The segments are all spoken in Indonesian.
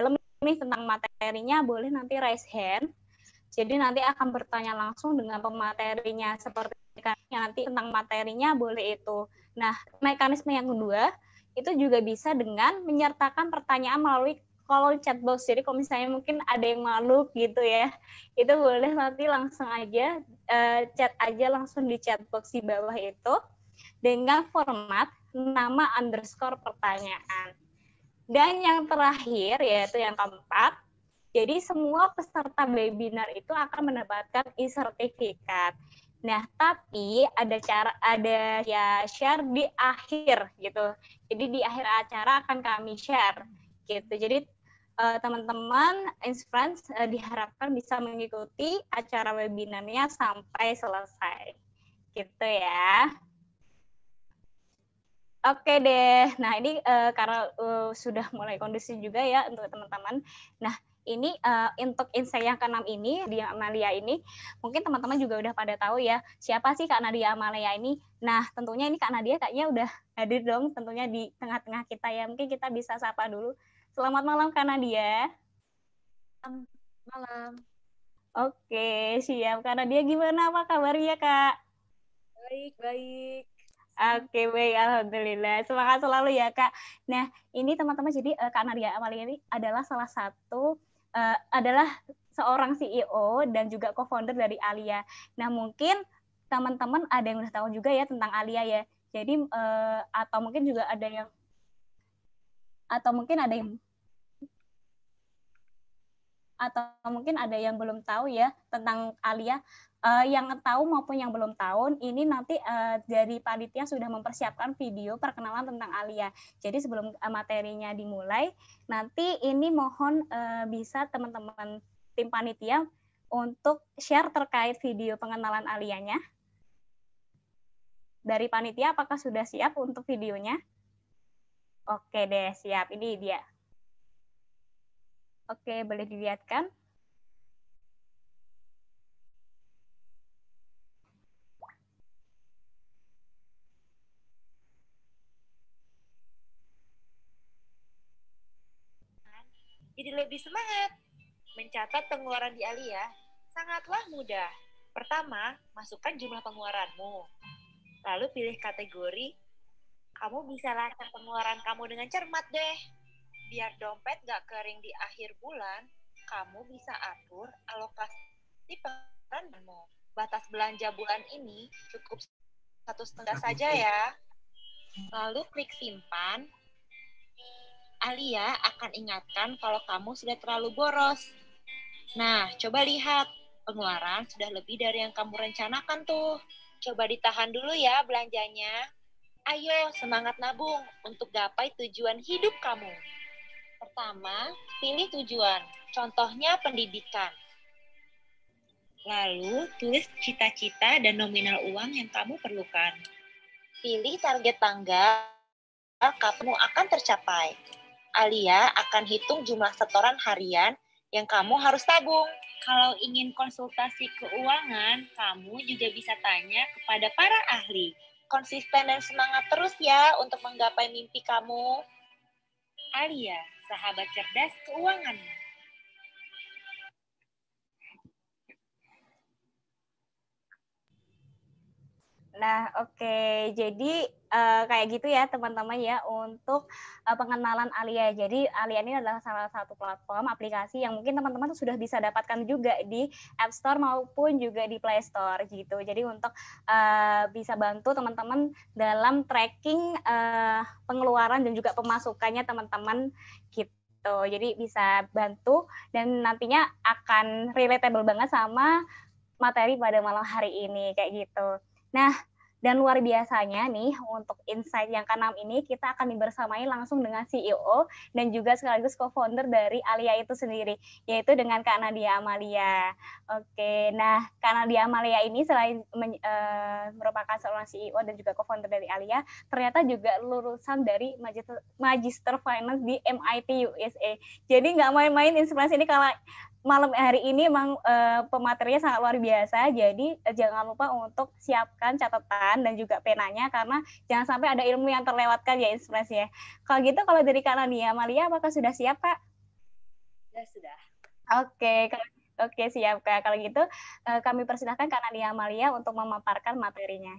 dalam nih tentang materinya boleh nanti raise hand. Jadi nanti akan bertanya langsung dengan pematerinya seperti nanti tentang materinya boleh itu. Nah, mekanisme yang kedua itu juga bisa dengan menyertakan pertanyaan melalui kalau chat box. Jadi kalau misalnya mungkin ada yang malu gitu ya, itu boleh nanti langsung aja uh, chat aja langsung di chat box di bawah itu dengan format nama underscore pertanyaan. Dan yang terakhir yaitu yang keempat, jadi semua peserta webinar itu akan mendapatkan e-sertifikat. Nah, tapi ada cara ada ya share di akhir gitu. Jadi di akhir acara akan kami share gitu. Jadi uh, teman-teman Inspirans uh, diharapkan bisa mengikuti acara webinarnya sampai selesai. Gitu ya. Oke deh. Nah, ini uh, karena uh, sudah mulai kondisi juga ya untuk teman-teman. Nah, ini uh, untuk insight yang keenam ini di Amalia ini mungkin teman-teman juga udah pada tahu ya siapa sih Kak Nadia Amalia ini. Nah, tentunya ini Kak Nadia kayaknya udah hadir dong tentunya di tengah-tengah kita ya. Mungkin kita bisa sapa dulu. Selamat malam Kak Nadia. Malam. Oke, siap. Kak Nadia gimana apa kabarnya, Kak? Baik, baik. Oke, baik. Alhamdulillah. Semangat selalu ya, Kak. Nah, ini teman-teman, jadi uh, Kak Nadia Amalia ini adalah salah satu, uh, adalah seorang CEO dan juga co-founder dari Alia. Nah, mungkin teman-teman ada yang udah tahu juga ya tentang Alia ya. Jadi, uh, atau mungkin juga ada yang atau mungkin ada yang atau mungkin ada yang belum tahu ya tentang Alia. Uh, yang tahu maupun yang belum tahu, ini nanti uh, dari panitia sudah mempersiapkan video perkenalan tentang Alia. Jadi sebelum uh, materinya dimulai, nanti ini mohon uh, bisa teman-teman tim panitia untuk share terkait video pengenalan Alianya. Dari panitia, apakah sudah siap untuk videonya? Oke deh, siap. Ini dia. Oke, boleh dilihatkan? Jadi lebih semangat. Mencatat pengeluaran di Alia sangatlah mudah. Pertama, masukkan jumlah pengeluaranmu. Lalu pilih kategori kamu bisa lacak pengeluaran kamu dengan cermat deh. Biar dompet gak kering di akhir bulan, kamu bisa atur alokasi pengeluaranmu. Batas belanja bulan ini cukup satu setengah saja ya. Lalu klik simpan. Alia akan ingatkan kalau kamu sudah terlalu boros. Nah, coba lihat. Pengeluaran sudah lebih dari yang kamu rencanakan tuh. Coba ditahan dulu ya belanjanya. Ayo semangat nabung untuk gapai tujuan hidup kamu. Pertama, pilih tujuan. Contohnya pendidikan. Lalu, tulis cita-cita dan nominal uang yang kamu perlukan. Pilih target tanggal kamu akan tercapai. Alia akan hitung jumlah setoran harian yang kamu harus tabung. Kalau ingin konsultasi keuangan, kamu juga bisa tanya kepada para ahli konsisten dan semangat terus ya untuk menggapai mimpi kamu. Alia, sahabat cerdas keuanganmu. Nah, oke. Okay. Jadi uh, kayak gitu ya teman-teman ya untuk uh, pengenalan Alia. Jadi Alia ini adalah salah satu platform aplikasi yang mungkin teman-teman sudah bisa dapatkan juga di App Store maupun juga di Play Store gitu. Jadi untuk uh, bisa bantu teman-teman dalam tracking uh, pengeluaran dan juga pemasukannya teman-teman gitu. Jadi bisa bantu dan nantinya akan relatable banget sama materi pada malam hari ini kayak gitu. Nah, dan luar biasanya nih untuk insight yang keenam ini kita akan dibersamai langsung dengan CEO dan juga sekaligus co-founder dari Alia itu sendiri yaitu dengan Kak Nadia Amalia. Oke, nah Kak Nadia Amalia ini selain men, uh, merupakan seorang CEO dan juga co-founder dari Alia, ternyata juga lulusan dari Magister, Magister Finance di MIT USA. Jadi nggak main-main inspirasi ini kalau malam hari ini emang uh, pematerinya sangat luar biasa. Jadi uh, jangan lupa untuk siapkan catatan dan juga penanya karena jangan sampai ada ilmu yang terlewatkan ya inspirasi ya. Kalau gitu kalau dari Kak Nadia Malia apakah sudah siap Kak? sudah. Oke, kalau Oke, siap Kak. Kalau gitu eh, kami persilahkan Kak Nadia Amalia untuk memaparkan materinya.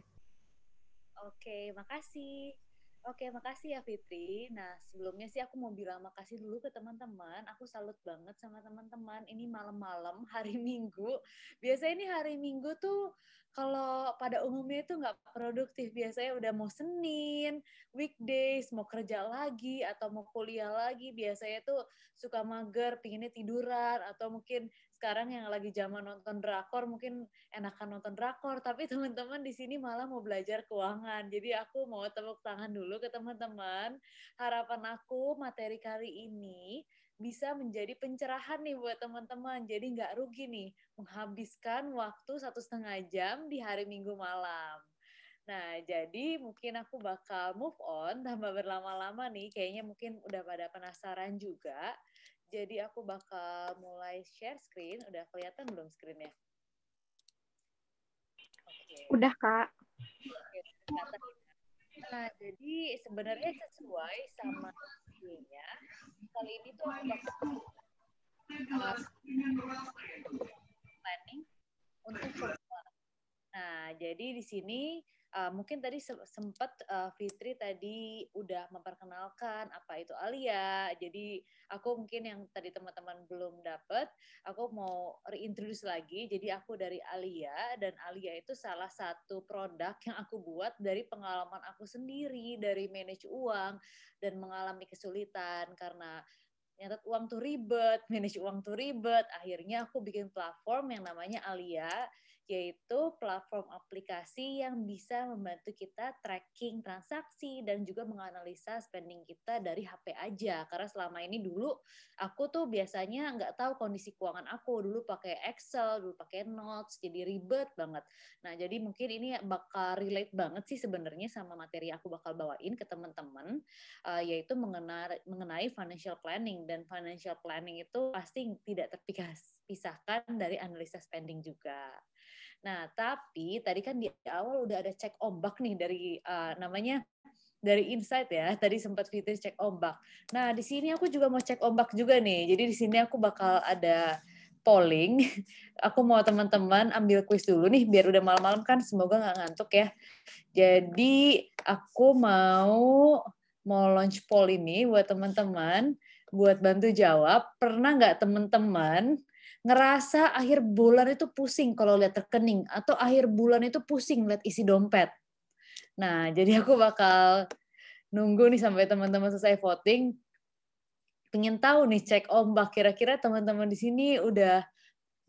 Oke, makasih. Oke, makasih ya Fitri. Nah, sebelumnya sih aku mau bilang makasih dulu ke teman-teman. Aku salut banget sama teman-teman. Ini malam-malam hari Minggu. Biasanya ini hari Minggu tuh kalau pada umumnya itu nggak produktif biasanya udah mau Senin, weekdays, mau kerja lagi atau mau kuliah lagi biasanya tuh suka mager, pinginnya tiduran atau mungkin sekarang yang lagi zaman nonton drakor mungkin enakan nonton drakor tapi teman-teman di sini malah mau belajar keuangan. Jadi aku mau tepuk tangan dulu ke teman-teman. Harapan aku materi kali ini bisa menjadi pencerahan nih buat teman-teman. Jadi nggak rugi nih menghabiskan waktu satu setengah jam di hari Minggu malam. Nah, jadi mungkin aku bakal move on tambah berlama-lama nih. Kayaknya mungkin udah pada penasaran juga. Jadi aku bakal mulai share screen. Udah kelihatan belum screennya? Okay. Udah, Kak. Nah, jadi sebenarnya sesuai sama videonya, kali ini tuh aku bakal planning untuk. Nah, jadi di sini uh, mungkin tadi sempat uh, Fitri tadi udah memperkenalkan apa itu Alia. Jadi aku mungkin yang tadi teman-teman belum dapat, aku mau reintroduce lagi. Jadi aku dari Alia dan Alia itu salah satu produk yang aku buat dari pengalaman aku sendiri dari manage uang dan mengalami kesulitan karena nyatet uang tuh ribet, manage uang tuh ribet. Akhirnya aku bikin platform yang namanya Alia yaitu platform aplikasi yang bisa membantu kita tracking transaksi dan juga menganalisa spending kita dari HP aja. Karena selama ini dulu aku tuh biasanya nggak tahu kondisi keuangan aku. Dulu pakai Excel, dulu pakai Notes, jadi ribet banget. Nah, jadi mungkin ini bakal relate banget sih sebenarnya sama materi aku bakal bawain ke teman-teman, uh, yaitu mengenai, mengenai financial planning. Dan financial planning itu pasti tidak terpisahkan dari analisa spending juga. Nah, tapi tadi kan di awal udah ada cek ombak nih dari uh, namanya dari insight ya. Tadi sempat Fitri cek ombak. Nah, di sini aku juga mau cek ombak juga nih. Jadi di sini aku bakal ada polling. Aku mau teman-teman ambil quiz dulu nih biar udah malam-malam kan semoga nggak ngantuk ya. Jadi aku mau mau launch poll ini buat teman-teman buat bantu jawab. Pernah nggak teman-teman ngerasa akhir bulan itu pusing kalau lihat rekening atau akhir bulan itu pusing lihat isi dompet. Nah, jadi aku bakal nunggu nih sampai teman-teman selesai voting. Pengen tahu nih cek ombak kira-kira teman-teman di sini udah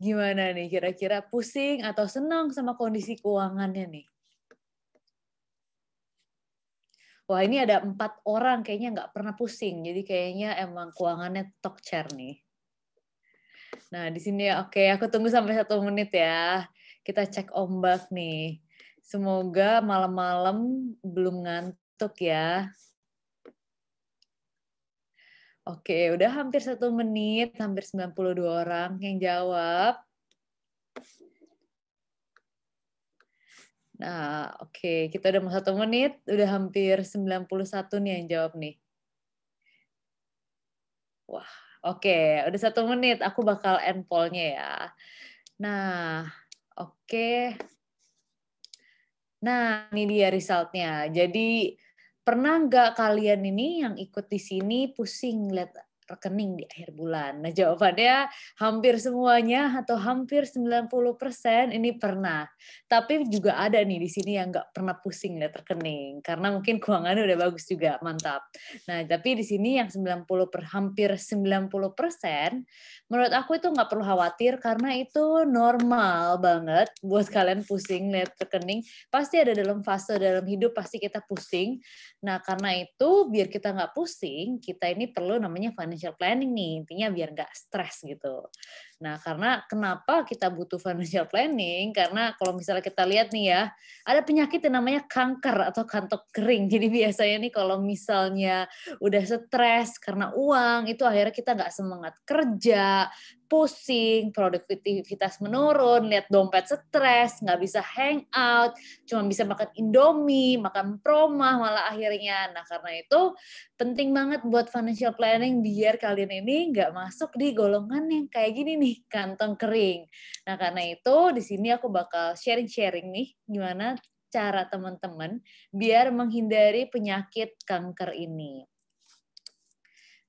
gimana nih kira-kira pusing atau senang sama kondisi keuangannya nih. Wah ini ada empat orang kayaknya nggak pernah pusing, jadi kayaknya emang keuangannya talk chair nih. Nah, di sini oke, aku tunggu sampai satu menit ya. Kita cek ombak nih. Semoga malam-malam belum ngantuk ya. Oke, udah hampir satu menit, hampir 92 orang yang jawab. Nah, oke, kita udah mau satu menit, udah hampir 91 nih yang jawab nih. Wah, Oke, udah satu menit. Aku bakal end poll-nya ya. Nah, oke. Nah, ini dia resultnya. Jadi, pernah nggak kalian ini yang ikut di sini pusing lihat rekening di akhir bulan? Nah, jawabannya hampir semuanya atau hampir 90% ini pernah. Tapi juga ada nih di sini yang nggak pernah pusing lihat rekening karena mungkin keuangannya udah bagus juga, mantap. Nah, tapi di sini yang 90 per hampir 90% menurut aku itu nggak perlu khawatir karena itu normal banget buat kalian pusing lihat rekening. Pasti ada dalam fase dalam hidup pasti kita pusing. Nah, karena itu biar kita nggak pusing, kita ini perlu namanya financial planning nih, intinya biar nggak stres gitu. Nah, karena kenapa kita butuh financial planning? Karena kalau misalnya kita lihat nih ya, ada penyakit yang namanya kanker atau kantok kering. Jadi biasanya nih kalau misalnya udah stres karena uang, itu akhirnya kita nggak semangat kerja, pusing, produktivitas menurun, lihat dompet stres, nggak bisa hang out, cuma bisa makan indomie, makan promah malah akhirnya. Nah karena itu penting banget buat financial planning biar kalian ini nggak masuk di golongan yang kayak gini nih, kantong kering. Nah karena itu di sini aku bakal sharing-sharing nih gimana cara teman-teman biar menghindari penyakit kanker ini.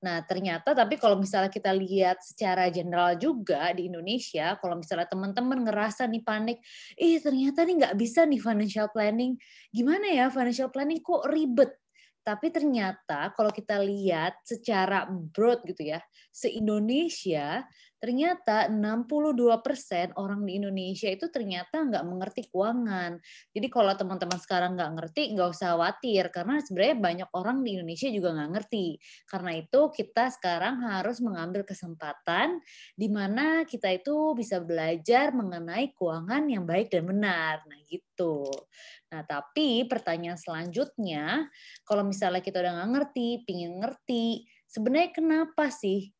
Nah, ternyata tapi kalau misalnya kita lihat secara general juga di Indonesia, kalau misalnya teman-teman ngerasa nih panik, ih ternyata nih nggak bisa nih financial planning. Gimana ya financial planning kok ribet? Tapi ternyata kalau kita lihat secara broad gitu ya, se-Indonesia ternyata 62% orang di Indonesia itu ternyata nggak mengerti keuangan. Jadi kalau teman-teman sekarang nggak ngerti, nggak usah khawatir, karena sebenarnya banyak orang di Indonesia juga nggak ngerti. Karena itu kita sekarang harus mengambil kesempatan di mana kita itu bisa belajar mengenai keuangan yang baik dan benar. Nah gitu. Nah tapi pertanyaan selanjutnya, kalau misalnya kita udah nggak ngerti, pingin ngerti, sebenarnya kenapa sih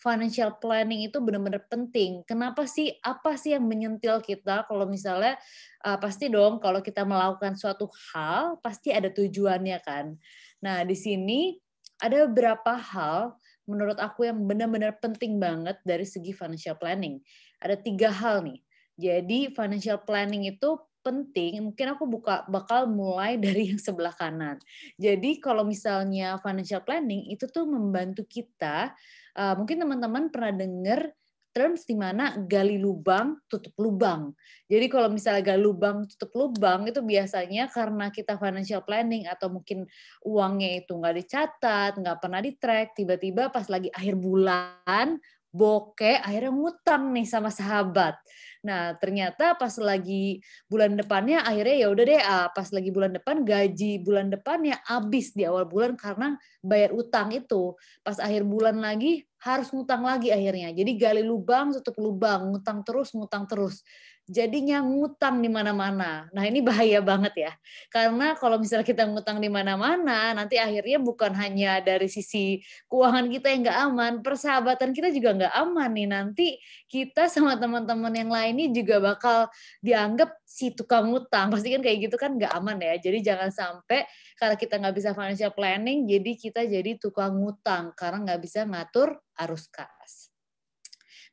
financial planning itu benar-benar penting. Kenapa sih? Apa sih yang menyentil kita kalau misalnya uh, pasti dong kalau kita melakukan suatu hal pasti ada tujuannya kan. Nah, di sini ada beberapa hal menurut aku yang benar-benar penting banget dari segi financial planning. Ada tiga hal nih. Jadi financial planning itu penting, mungkin aku buka bakal mulai dari yang sebelah kanan. Jadi kalau misalnya financial planning itu tuh membantu kita uh, mungkin teman-teman pernah dengar terms di mana gali lubang, tutup lubang. Jadi kalau misalnya gali lubang, tutup lubang itu biasanya karena kita financial planning atau mungkin uangnya itu nggak dicatat, nggak pernah di track, tiba-tiba pas lagi akhir bulan bokeh akhirnya ngutang nih sama sahabat. Nah, ternyata pas lagi bulan depannya akhirnya ya udah deh ah, pas lagi bulan depan gaji bulan depannya habis di awal bulan karena bayar utang itu. Pas akhir bulan lagi harus ngutang lagi akhirnya. Jadi gali lubang tutup lubang, ngutang terus, ngutang terus jadinya ngutang di mana-mana. Nah, ini bahaya banget ya. Karena kalau misalnya kita ngutang di mana-mana, nanti akhirnya bukan hanya dari sisi keuangan kita yang nggak aman, persahabatan kita juga nggak aman nih. Nanti kita sama teman-teman yang lain ini juga bakal dianggap si tukang ngutang. Pasti kan kayak gitu kan nggak aman ya. Jadi jangan sampai kalau kita nggak bisa financial planning, jadi kita jadi tukang ngutang karena nggak bisa ngatur arus kas.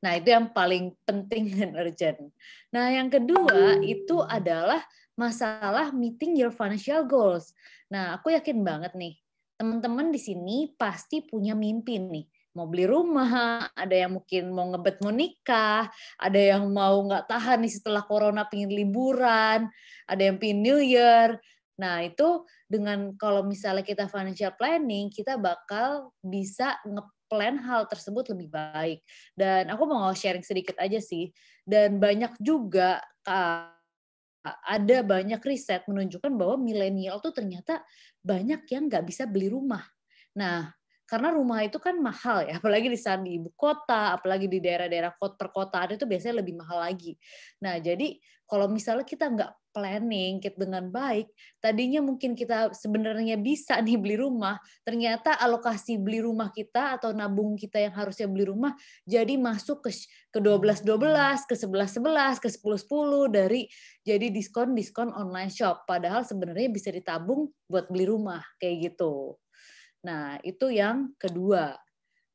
Nah, itu yang paling penting dan urgent. Nah, yang kedua itu adalah masalah meeting your financial goals. Nah, aku yakin banget nih, teman-teman di sini pasti punya mimpi nih. Mau beli rumah, ada yang mungkin mau ngebet mau nikah, ada yang mau nggak tahan nih setelah corona pingin liburan, ada yang pingin New Year. Nah, itu dengan kalau misalnya kita financial planning, kita bakal bisa nge plan hal tersebut lebih baik. Dan aku mau sharing sedikit aja sih. Dan banyak juga ada banyak riset menunjukkan bahwa milenial tuh ternyata banyak yang nggak bisa beli rumah. Nah, karena rumah itu kan mahal ya, apalagi di saat di ibu kota, apalagi di daerah-daerah perkotaan itu biasanya lebih mahal lagi. Nah, jadi kalau misalnya kita nggak planning kita dengan baik, tadinya mungkin kita sebenarnya bisa nih beli rumah, ternyata alokasi beli rumah kita atau nabung kita yang harusnya beli rumah jadi masuk ke ke 12 12, ke 11 11, ke 10 10 dari jadi diskon-diskon online shop padahal sebenarnya bisa ditabung buat beli rumah kayak gitu. Nah, itu yang kedua.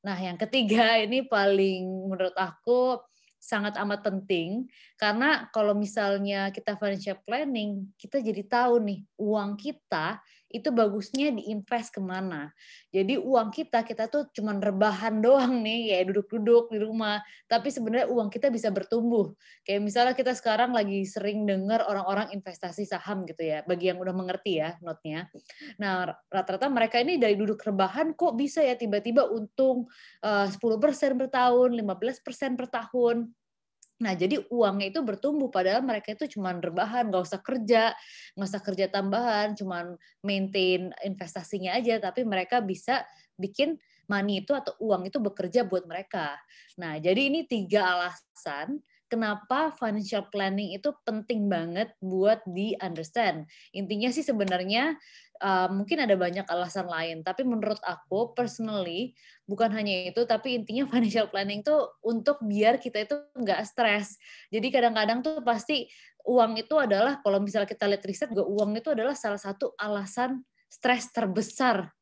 Nah, yang ketiga ini paling menurut aku sangat amat penting karena kalau misalnya kita financial planning, kita jadi tahu nih uang kita itu bagusnya diinvest ke mana. Jadi uang kita kita tuh cuma rebahan doang nih, kayak duduk-duduk di rumah. Tapi sebenarnya uang kita bisa bertumbuh. Kayak misalnya kita sekarang lagi sering dengar orang-orang investasi saham gitu ya, bagi yang udah mengerti ya notnya. Nah rata-rata mereka ini dari duduk rebahan kok bisa ya tiba-tiba untung 10% eh, per tahun, 15% per tahun. Nah, jadi uangnya itu bertumbuh padahal mereka itu cuma rebahan, nggak usah kerja, nggak usah kerja tambahan, cuma maintain investasinya aja, tapi mereka bisa bikin money itu atau uang itu bekerja buat mereka. Nah, jadi ini tiga alasan kenapa financial planning itu penting banget buat di understand. Intinya sih sebenarnya uh, mungkin ada banyak alasan lain, tapi menurut aku personally bukan hanya itu, tapi intinya financial planning itu untuk biar kita itu nggak stres. Jadi kadang-kadang tuh pasti uang itu adalah kalau misalnya kita lihat riset juga uang itu adalah salah satu alasan stres terbesar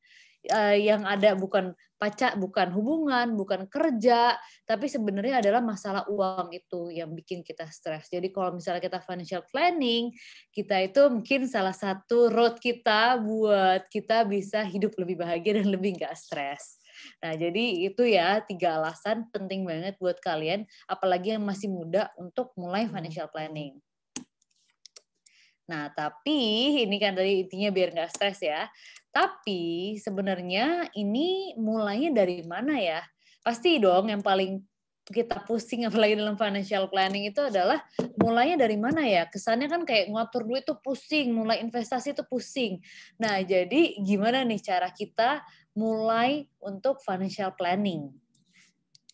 uh, yang ada bukan pacak, bukan hubungan, bukan kerja, tapi sebenarnya adalah masalah uang itu yang bikin kita stres. Jadi kalau misalnya kita financial planning, kita itu mungkin salah satu road kita buat kita bisa hidup lebih bahagia dan lebih nggak stres. Nah, jadi itu ya tiga alasan penting banget buat kalian, apalagi yang masih muda untuk mulai financial planning. Nah, tapi ini kan dari intinya biar nggak stres ya. Tapi sebenarnya ini mulainya dari mana ya? Pasti dong yang paling kita pusing apalagi dalam financial planning itu adalah mulainya dari mana ya? Kesannya kan kayak ngatur duit itu pusing, mulai investasi itu pusing. Nah, jadi gimana nih cara kita mulai untuk financial planning?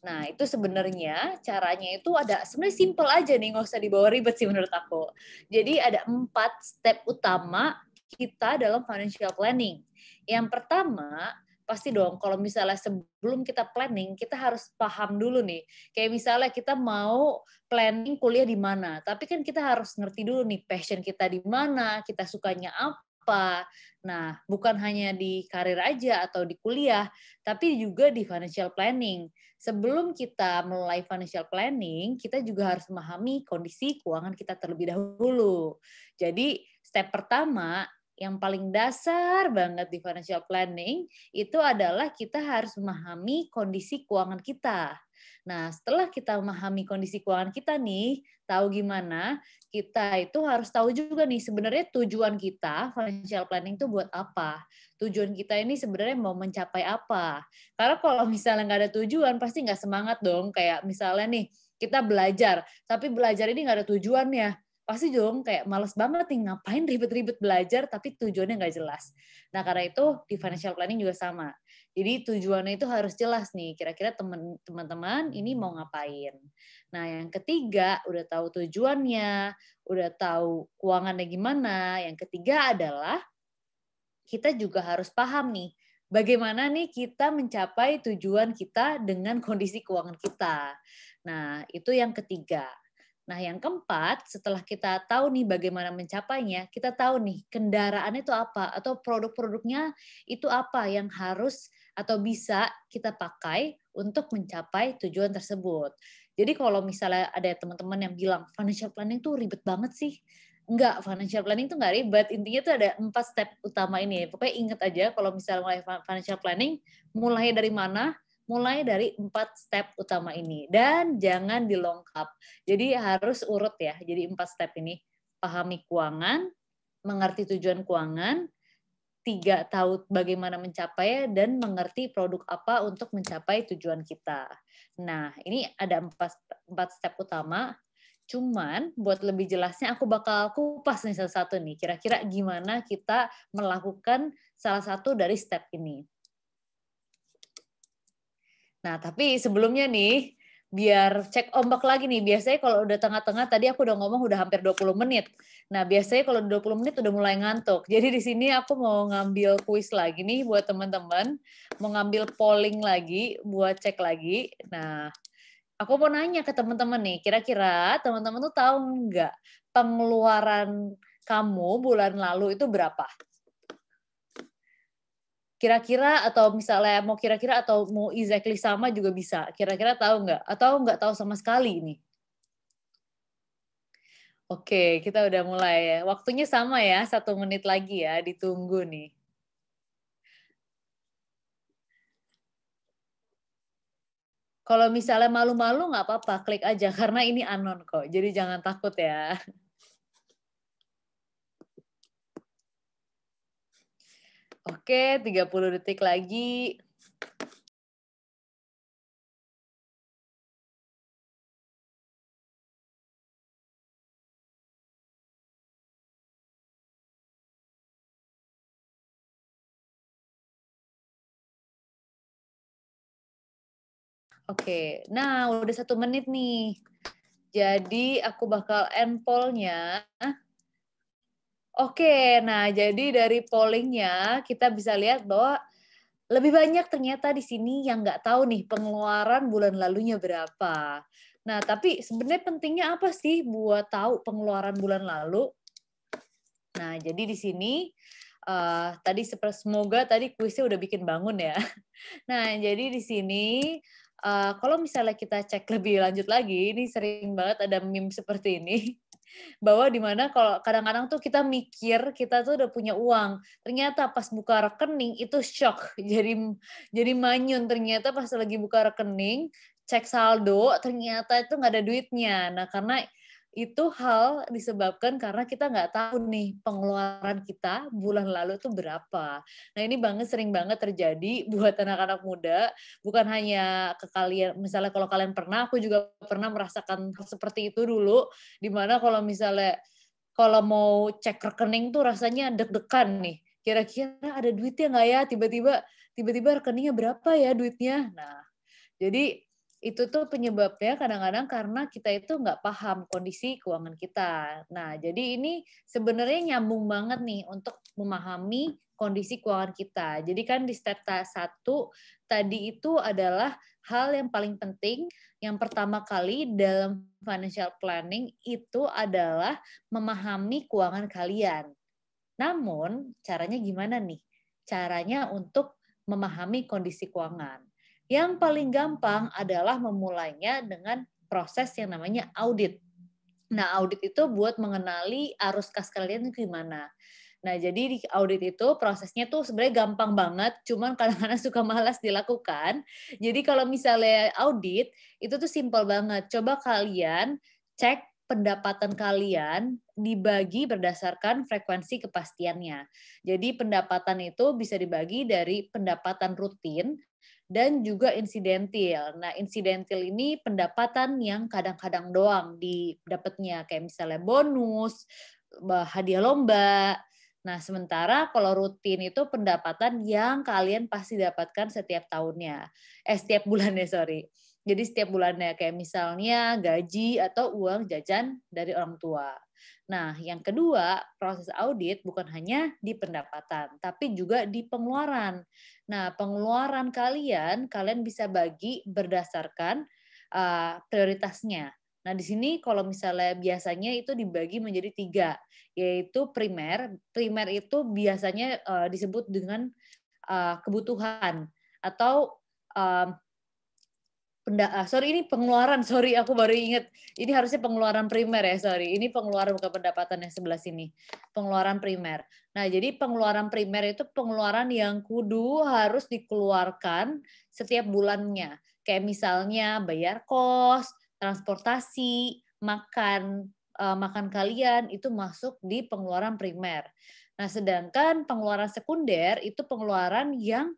Nah, itu sebenarnya caranya itu ada sebenarnya simple aja nih, nggak usah dibawa ribet sih menurut aku. Jadi ada empat step utama kita dalam financial planning. Yang pertama, pasti dong kalau misalnya sebelum kita planning, kita harus paham dulu nih. Kayak misalnya kita mau planning kuliah di mana, tapi kan kita harus ngerti dulu nih passion kita di mana, kita sukanya apa. Nah, bukan hanya di karir aja atau di kuliah, tapi juga di financial planning sebelum kita mulai financial planning, kita juga harus memahami kondisi keuangan kita terlebih dahulu. Jadi, step pertama yang paling dasar banget di financial planning itu adalah kita harus memahami kondisi keuangan kita. Nah, setelah kita memahami kondisi keuangan kita nih, tahu gimana, kita itu harus tahu juga nih sebenarnya tujuan kita financial planning itu buat apa. Tujuan kita ini sebenarnya mau mencapai apa. Karena kalau misalnya nggak ada tujuan, pasti nggak semangat dong. Kayak misalnya nih, kita belajar, tapi belajar ini nggak ada tujuannya pasti dong kayak males banget nih ngapain ribet-ribet belajar tapi tujuannya nggak jelas. Nah karena itu di financial planning juga sama. Jadi tujuannya itu harus jelas nih kira-kira teman-teman ini mau ngapain. Nah yang ketiga udah tahu tujuannya, udah tahu keuangannya gimana. Yang ketiga adalah kita juga harus paham nih bagaimana nih kita mencapai tujuan kita dengan kondisi keuangan kita. Nah, itu yang ketiga. Nah, yang keempat, setelah kita tahu nih bagaimana mencapainya, kita tahu nih kendaraan itu apa atau produk-produknya itu apa yang harus atau bisa kita pakai untuk mencapai tujuan tersebut. Jadi kalau misalnya ada teman-teman yang bilang financial planning tuh ribet banget sih, enggak financial planning tuh enggak ribet. Intinya tuh ada empat step utama ini. Pokoknya inget aja kalau misalnya mulai financial planning mulai dari mana mulai dari empat step utama ini dan jangan dilongkap. Jadi harus urut ya. Jadi empat step ini pahami keuangan, mengerti tujuan keuangan, tiga tahu bagaimana mencapai dan mengerti produk apa untuk mencapai tujuan kita. Nah ini ada empat empat step utama. Cuman buat lebih jelasnya aku bakal kupas nih satu-satu nih. Kira-kira gimana kita melakukan salah satu dari step ini. Nah, tapi sebelumnya nih, biar cek ombak lagi nih. Biasanya kalau udah tengah-tengah, tadi aku udah ngomong udah hampir 20 menit. Nah, biasanya kalau 20 menit udah mulai ngantuk. Jadi di sini aku mau ngambil kuis lagi nih buat teman-teman. Mau ngambil polling lagi buat cek lagi. Nah, aku mau nanya ke teman-teman nih, kira-kira teman-teman tuh tahu nggak pengeluaran kamu bulan lalu itu berapa? Kira-kira atau misalnya mau kira-kira atau mau exactly sama juga bisa. Kira-kira tahu nggak? Atau nggak tahu sama sekali ini? Oke, kita udah mulai ya. Waktunya sama ya, satu menit lagi ya, ditunggu nih. Kalau misalnya malu-malu nggak apa-apa, klik aja karena ini anon kok. Jadi jangan takut ya. Oke, 30 detik lagi. Oke, nah udah satu menit nih. Jadi aku bakal end poll-nya. Oke, nah jadi dari pollingnya kita bisa lihat bahwa lebih banyak ternyata di sini yang nggak tahu nih pengeluaran bulan lalunya berapa. Nah, tapi sebenarnya pentingnya apa sih buat tahu pengeluaran bulan lalu? Nah, jadi di sini uh, tadi semoga tadi kuisnya udah bikin bangun ya. Nah, jadi di sini uh, kalau misalnya kita cek lebih lanjut lagi, ini sering banget ada meme seperti ini bahwa di mana kalau kadang-kadang tuh kita mikir kita tuh udah punya uang ternyata pas buka rekening itu shock jadi jadi manyun. Ternyata pas lagi buka rekening cek saldo ternyata itu nggak ada duitnya. Nah karena itu hal disebabkan karena kita nggak tahu nih pengeluaran kita bulan lalu itu berapa. Nah ini banget sering banget terjadi buat anak-anak muda, bukan hanya ke kalian, misalnya kalau kalian pernah, aku juga pernah merasakan seperti itu dulu, di mana kalau misalnya kalau mau cek rekening tuh rasanya deg-degan nih, kira-kira ada duitnya nggak ya, tiba-tiba tiba-tiba rekeningnya berapa ya duitnya. Nah jadi itu tuh penyebabnya kadang-kadang karena kita itu nggak paham kondisi keuangan kita. Nah, jadi ini sebenarnya nyambung banget nih untuk memahami kondisi keuangan kita. Jadi kan di step satu tadi itu adalah hal yang paling penting. Yang pertama kali dalam financial planning itu adalah memahami keuangan kalian. Namun, caranya gimana nih? Caranya untuk memahami kondisi keuangan. Yang paling gampang adalah memulainya dengan proses yang namanya audit. Nah, audit itu buat mengenali arus kas kalian gimana. Nah, jadi di audit itu prosesnya tuh sebenarnya gampang banget, cuman kadang-kadang suka malas dilakukan. Jadi kalau misalnya audit, itu tuh simpel banget. Coba kalian cek pendapatan kalian dibagi berdasarkan frekuensi kepastiannya. Jadi pendapatan itu bisa dibagi dari pendapatan rutin dan juga insidentil. Nah, insidentil ini pendapatan yang kadang-kadang doang didapatnya kayak misalnya bonus, hadiah lomba. Nah, sementara kalau rutin itu pendapatan yang kalian pasti dapatkan setiap tahunnya. Eh, setiap bulannya, sorry. Jadi setiap bulannya kayak misalnya gaji atau uang jajan dari orang tua. Nah, yang kedua, proses audit bukan hanya di pendapatan, tapi juga di pengeluaran. Nah, pengeluaran kalian, kalian bisa bagi berdasarkan uh, prioritasnya. Nah, di sini kalau misalnya biasanya itu dibagi menjadi tiga, yaitu primer. Primer itu biasanya uh, disebut dengan uh, kebutuhan atau penda ah, sorry ini pengeluaran sorry aku baru inget ini harusnya pengeluaran primer ya sorry. Ini pengeluaran bukan pendapatan yang sebelah sini. Pengeluaran primer. Nah jadi pengeluaran primer itu pengeluaran yang kudu harus dikeluarkan setiap bulannya. Kayak misalnya bayar kos transportasi makan uh, makan kalian itu masuk di pengeluaran primer. Nah sedangkan pengeluaran sekunder itu pengeluaran yang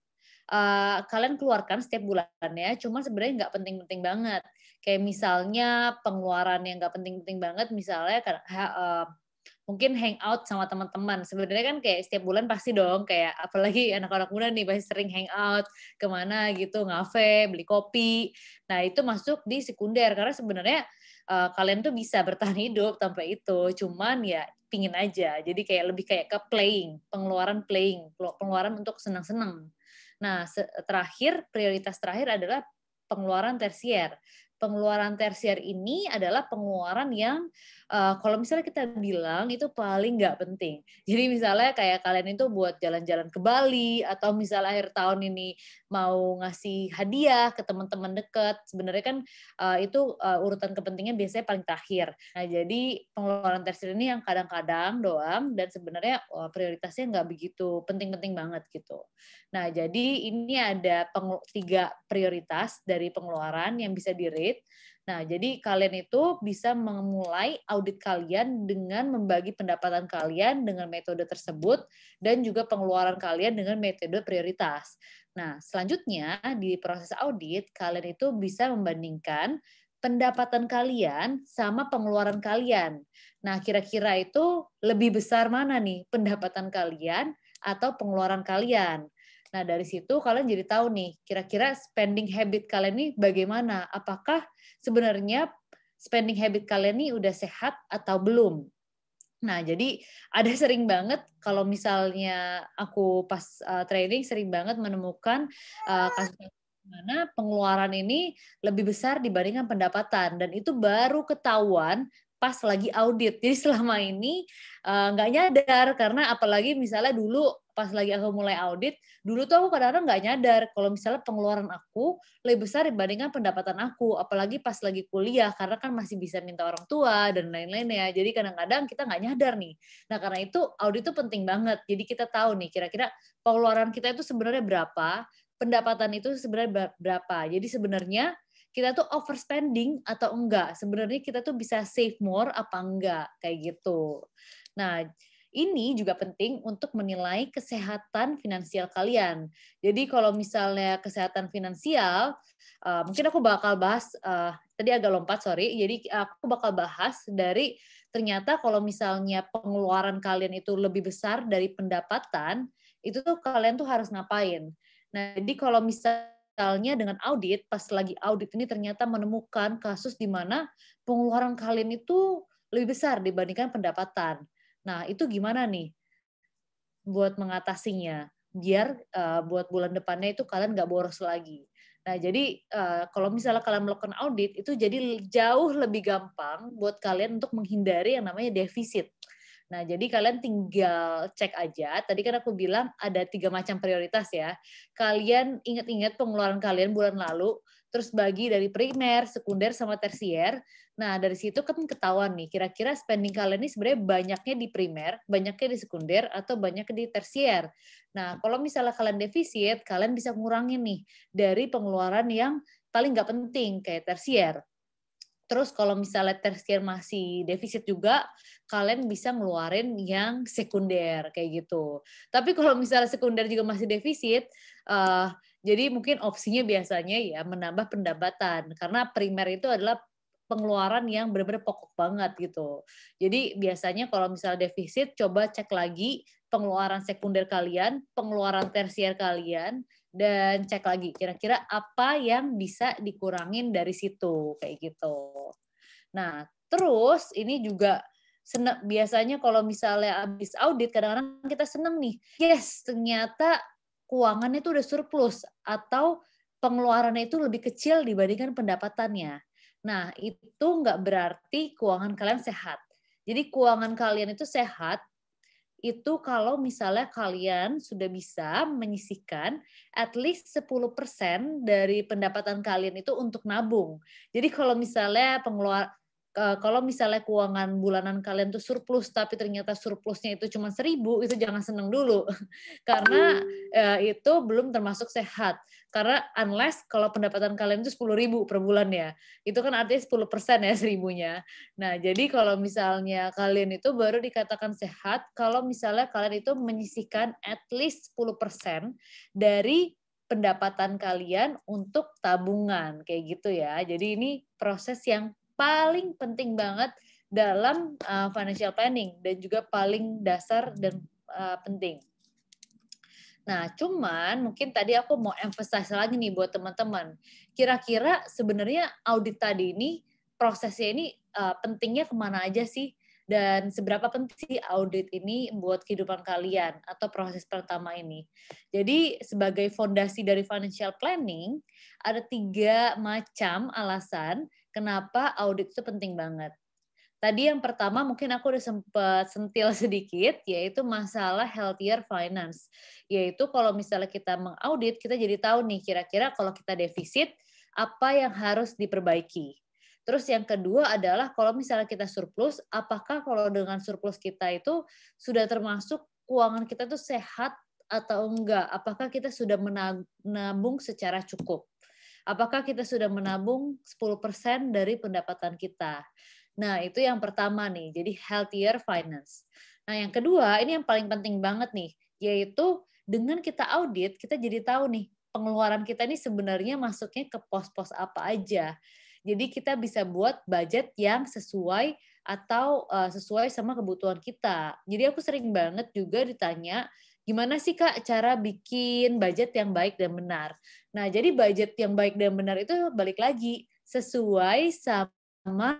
uh, kalian keluarkan setiap bulannya, cuma sebenarnya nggak penting-penting banget. Kayak misalnya pengeluaran yang nggak penting-penting banget, misalnya uh, mungkin hangout sama teman-teman. Sebenarnya kan kayak setiap bulan pasti dong, kayak apalagi anak-anak muda nih pasti sering hangout ke mana gitu, ngafe, beli kopi. Nah itu masuk di sekunder karena sebenarnya uh, kalian tuh bisa bertahan hidup tanpa itu. Cuman ya pingin aja. Jadi kayak lebih kayak ke playing, pengeluaran playing, pengeluaran untuk senang-senang. Nah, terakhir prioritas terakhir adalah pengeluaran tersier. Pengeluaran tersier ini adalah pengeluaran yang uh, kalau misalnya kita bilang itu paling nggak penting. Jadi misalnya kayak kalian itu buat jalan-jalan ke Bali atau misalnya akhir tahun ini mau ngasih hadiah ke teman-teman dekat, sebenarnya kan uh, itu uh, urutan kepentingan biasanya paling terakhir. Nah jadi pengeluaran tersier ini yang kadang-kadang doang dan sebenarnya uh, prioritasnya nggak begitu penting-penting banget gitu. Nah jadi ini ada tiga prioritas dari pengeluaran yang bisa di Nah, jadi kalian itu bisa memulai audit kalian dengan membagi pendapatan kalian dengan metode tersebut dan juga pengeluaran kalian dengan metode prioritas. Nah, selanjutnya di proses audit kalian itu bisa membandingkan pendapatan kalian sama pengeluaran kalian. Nah, kira-kira itu lebih besar mana nih pendapatan kalian atau pengeluaran kalian? Nah, dari situ kalian jadi tahu nih, kira-kira spending habit kalian ini bagaimana? Apakah sebenarnya spending habit kalian nih udah sehat atau belum. Nah, jadi ada sering banget kalau misalnya aku pas uh, training sering banget menemukan uh, kasus mana pengeluaran ini lebih besar dibandingkan pendapatan dan itu baru ketahuan pas lagi audit. Jadi selama ini nggak uh, nyadar karena apalagi misalnya dulu pas lagi aku mulai audit, dulu tuh aku kadang-kadang nggak nyadar kalau misalnya pengeluaran aku lebih besar dibandingkan pendapatan aku, apalagi pas lagi kuliah karena kan masih bisa minta orang tua dan lain-lain ya. Jadi kadang-kadang kita nggak nyadar nih. Nah karena itu audit itu penting banget. Jadi kita tahu nih kira-kira pengeluaran kita itu sebenarnya berapa, pendapatan itu sebenarnya berapa. Jadi sebenarnya kita tuh overspending atau enggak. Sebenarnya kita tuh bisa save more apa enggak kayak gitu. Nah, ini juga penting untuk menilai kesehatan finansial kalian. Jadi kalau misalnya kesehatan finansial, uh, mungkin aku bakal bahas uh, tadi agak lompat sorry. Jadi aku bakal bahas dari ternyata kalau misalnya pengeluaran kalian itu lebih besar dari pendapatan, itu tuh kalian tuh harus ngapain. Nah, jadi kalau misalnya dengan audit, pas lagi audit ini ternyata menemukan kasus di mana pengeluaran kalian itu lebih besar dibandingkan pendapatan. Nah, itu gimana nih buat mengatasinya? Biar uh, buat bulan depannya itu kalian nggak boros lagi. Nah, jadi uh, kalau misalnya kalian melakukan audit, itu jadi jauh lebih gampang buat kalian untuk menghindari yang namanya defisit. Nah, jadi kalian tinggal cek aja. Tadi kan aku bilang ada tiga macam prioritas ya. Kalian ingat-ingat pengeluaran kalian bulan lalu, terus bagi dari primer, sekunder, sama tersier. Nah, dari situ kan ketahuan nih, kira-kira spending kalian ini sebenarnya banyaknya di primer, banyaknya di sekunder, atau banyaknya di tersier. Nah, kalau misalnya kalian defisit, kalian bisa ngurangin nih dari pengeluaran yang paling nggak penting, kayak tersier. Terus kalau misalnya tersier masih defisit juga, kalian bisa ngeluarin yang sekunder kayak gitu. Tapi kalau misalnya sekunder juga masih defisit, uh, jadi mungkin opsinya biasanya ya menambah pendapatan karena primer itu adalah pengeluaran yang benar-benar pokok banget gitu. Jadi biasanya kalau misalnya defisit, coba cek lagi pengeluaran sekunder kalian, pengeluaran tersier kalian, dan cek lagi kira-kira apa yang bisa dikurangin dari situ kayak gitu. Nah, terus ini juga biasanya kalau misalnya habis audit kadang-kadang kita seneng nih. Yes, ternyata keuangannya itu udah surplus atau pengeluarannya itu lebih kecil dibandingkan pendapatannya. Nah, itu nggak berarti keuangan kalian sehat. Jadi keuangan kalian itu sehat itu kalau misalnya kalian sudah bisa menyisihkan at least 10% dari pendapatan kalian itu untuk nabung. Jadi kalau misalnya pengeluaran kalau misalnya keuangan bulanan kalian tuh surplus tapi ternyata surplusnya itu cuma seribu itu jangan seneng dulu. Karena ya, itu belum termasuk sehat. Karena unless kalau pendapatan kalian itu sepuluh ribu per bulan ya itu kan artinya 10 persen ya seribunya. Nah jadi kalau misalnya kalian itu baru dikatakan sehat kalau misalnya kalian itu menyisihkan at least 10 persen dari pendapatan kalian untuk tabungan kayak gitu ya. Jadi ini proses yang paling penting banget dalam uh, financial planning dan juga paling dasar dan uh, penting. Nah, cuman mungkin tadi aku mau emphasize lagi nih buat teman-teman. Kira-kira sebenarnya audit tadi ini prosesnya ini uh, pentingnya ke mana aja sih? Dan seberapa penting sih audit ini buat kehidupan kalian atau proses pertama ini? Jadi sebagai fondasi dari financial planning, ada tiga macam alasan kenapa audit itu penting banget. Tadi yang pertama mungkin aku udah sempat sentil sedikit, yaitu masalah healthier finance. Yaitu kalau misalnya kita mengaudit, kita jadi tahu nih kira-kira kalau kita defisit, apa yang harus diperbaiki. Terus yang kedua adalah kalau misalnya kita surplus, apakah kalau dengan surplus kita itu sudah termasuk keuangan kita tuh sehat atau enggak? Apakah kita sudah menabung secara cukup? Apakah kita sudah menabung 10% dari pendapatan kita? Nah, itu yang pertama nih. Jadi healthier finance. Nah, yang kedua, ini yang paling penting banget nih, yaitu dengan kita audit, kita jadi tahu nih pengeluaran kita ini sebenarnya masuknya ke pos-pos apa aja. Jadi kita bisa buat budget yang sesuai atau uh, sesuai sama kebutuhan kita. Jadi aku sering banget juga ditanya, Gimana sih Kak cara bikin budget yang baik dan benar? Nah, jadi budget yang baik dan benar itu balik lagi sesuai sama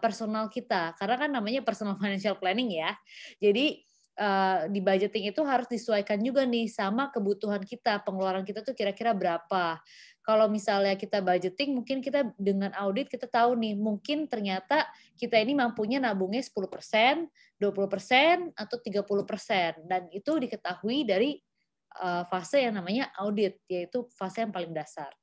personal kita karena kan namanya personal financial planning ya. Jadi uh, di budgeting itu harus disesuaikan juga nih sama kebutuhan kita, pengeluaran kita tuh kira-kira berapa. Kalau misalnya kita budgeting, mungkin kita dengan audit kita tahu nih, mungkin ternyata kita ini mampunya nabungnya 10%, 20%, atau 30%. Dan itu diketahui dari uh, fase yang namanya audit, yaitu fase yang paling dasar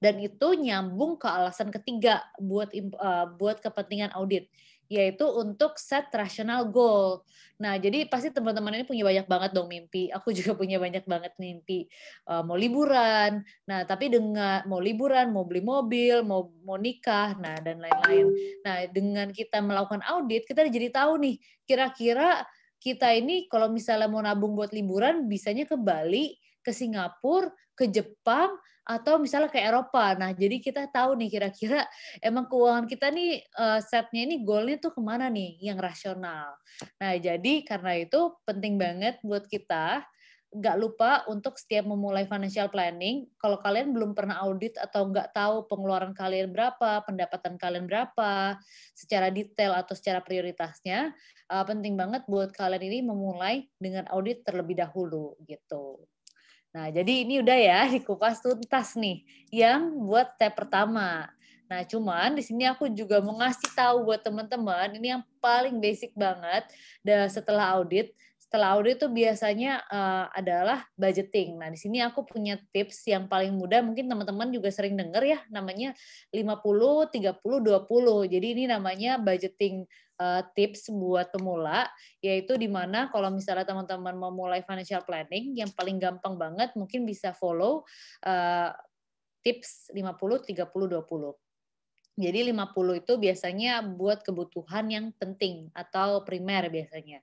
dan itu nyambung ke alasan ketiga buat uh, buat kepentingan audit yaitu untuk set rational goal. Nah, jadi pasti teman-teman ini punya banyak banget dong mimpi. Aku juga punya banyak banget mimpi. Uh, mau liburan, nah tapi dengan mau liburan, mau beli mobil, mau mau nikah, nah dan lain-lain. Nah, dengan kita melakukan audit, kita jadi tahu nih kira-kira kita ini kalau misalnya mau nabung buat liburan, bisanya ke Bali, ke Singapura, ke Jepang, atau misalnya ke Eropa. Nah, jadi kita tahu nih kira-kira emang keuangan kita nih uh, setnya ini goalnya tuh ke mana nih yang rasional. Nah, jadi karena itu penting banget buat kita nggak lupa untuk setiap memulai financial planning, kalau kalian belum pernah audit atau nggak tahu pengeluaran kalian berapa, pendapatan kalian berapa, secara detail atau secara prioritasnya, uh, penting banget buat kalian ini memulai dengan audit terlebih dahulu gitu. Nah, jadi ini udah ya dikupas tuntas nih yang buat step pertama. Nah, cuman di sini aku juga mau ngasih tahu buat teman-teman ini yang paling basic banget dan setelah audit. Setelah audit itu biasanya uh, adalah budgeting. Nah, di sini aku punya tips yang paling mudah mungkin teman-teman juga sering dengar ya namanya 50 30 20. Jadi ini namanya budgeting uh, tips buat pemula, yaitu di mana kalau misalnya teman-teman mau mulai financial planning, yang paling gampang banget mungkin bisa follow uh, tips 50 30 20. Jadi 50 itu biasanya buat kebutuhan yang penting atau primer biasanya.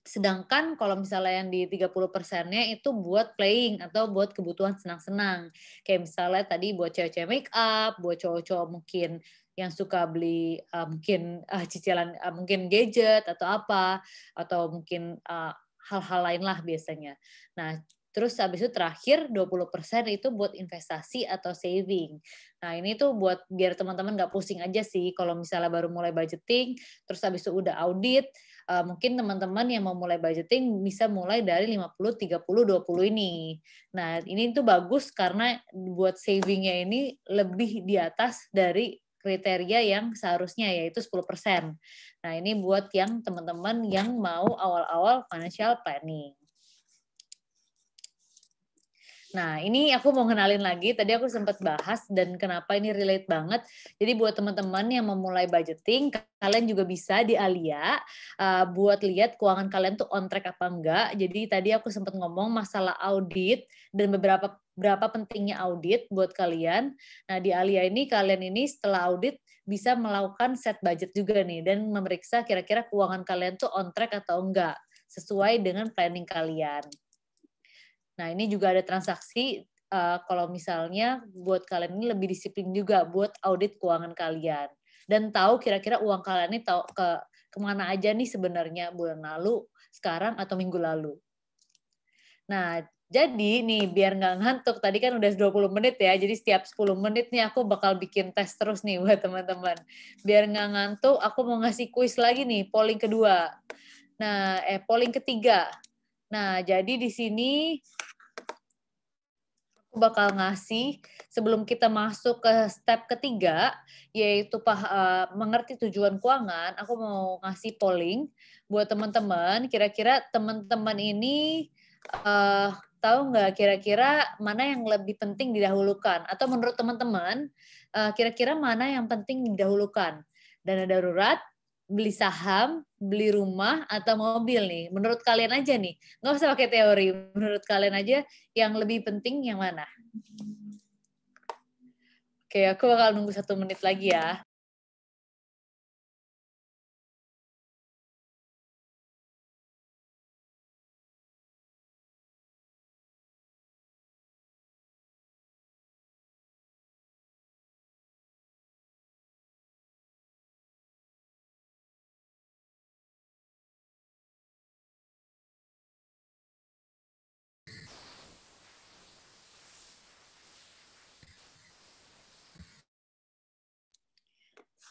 Sedangkan kalau misalnya yang di 30 persennya itu buat playing atau buat kebutuhan senang-senang. Kayak misalnya tadi buat cewek-cewek make up, buat cowok-cowok mungkin yang suka beli uh, mungkin uh, cicilan uh, mungkin gadget atau apa atau mungkin hal hal-hal lain lah biasanya. Nah, Terus habis itu terakhir 20% itu buat investasi atau saving. Nah ini tuh buat biar teman-teman nggak pusing aja sih kalau misalnya baru mulai budgeting, terus habis itu udah audit, uh, mungkin teman-teman yang mau mulai budgeting bisa mulai dari 50, 30, 20 ini. Nah ini tuh bagus karena buat savingnya ini lebih di atas dari kriteria yang seharusnya yaitu 10%. Nah, ini buat yang teman-teman yang mau awal-awal financial planning. Nah, ini aku mau kenalin lagi. Tadi aku sempat bahas dan kenapa ini relate banget. Jadi buat teman-teman yang memulai budgeting, kalian juga bisa di Alia uh, buat lihat keuangan kalian tuh on track apa enggak. Jadi tadi aku sempat ngomong masalah audit dan beberapa berapa pentingnya audit buat kalian. Nah, di Alia ini kalian ini setelah audit bisa melakukan set budget juga nih dan memeriksa kira-kira keuangan kalian tuh on track atau enggak sesuai dengan planning kalian. Nah, ini juga ada transaksi uh, kalau misalnya buat kalian ini lebih disiplin juga buat audit keuangan kalian dan tahu kira-kira uang kalian ini tahu ke ke mana aja nih sebenarnya bulan lalu, sekarang atau minggu lalu. Nah, jadi nih biar nggak ngantuk, tadi kan udah 20 menit ya, jadi setiap 10 menit nih aku bakal bikin tes terus nih buat teman-teman. Biar nggak ngantuk, aku mau ngasih kuis lagi nih, polling kedua. Nah, eh polling ketiga. Nah, jadi di sini aku bakal ngasih sebelum kita masuk ke step ketiga yaitu pah, uh, mengerti tujuan keuangan, aku mau ngasih polling buat teman-teman. Kira-kira teman-teman ini uh, tahu nggak kira-kira mana yang lebih penting didahulukan atau menurut teman-teman uh, kira-kira mana yang penting didahulukan? Dana darurat, beli saham, beli rumah atau mobil nih? Menurut kalian aja nih, nggak usah pakai teori. Menurut kalian aja yang lebih penting yang mana? Oke, aku bakal nunggu satu menit lagi ya.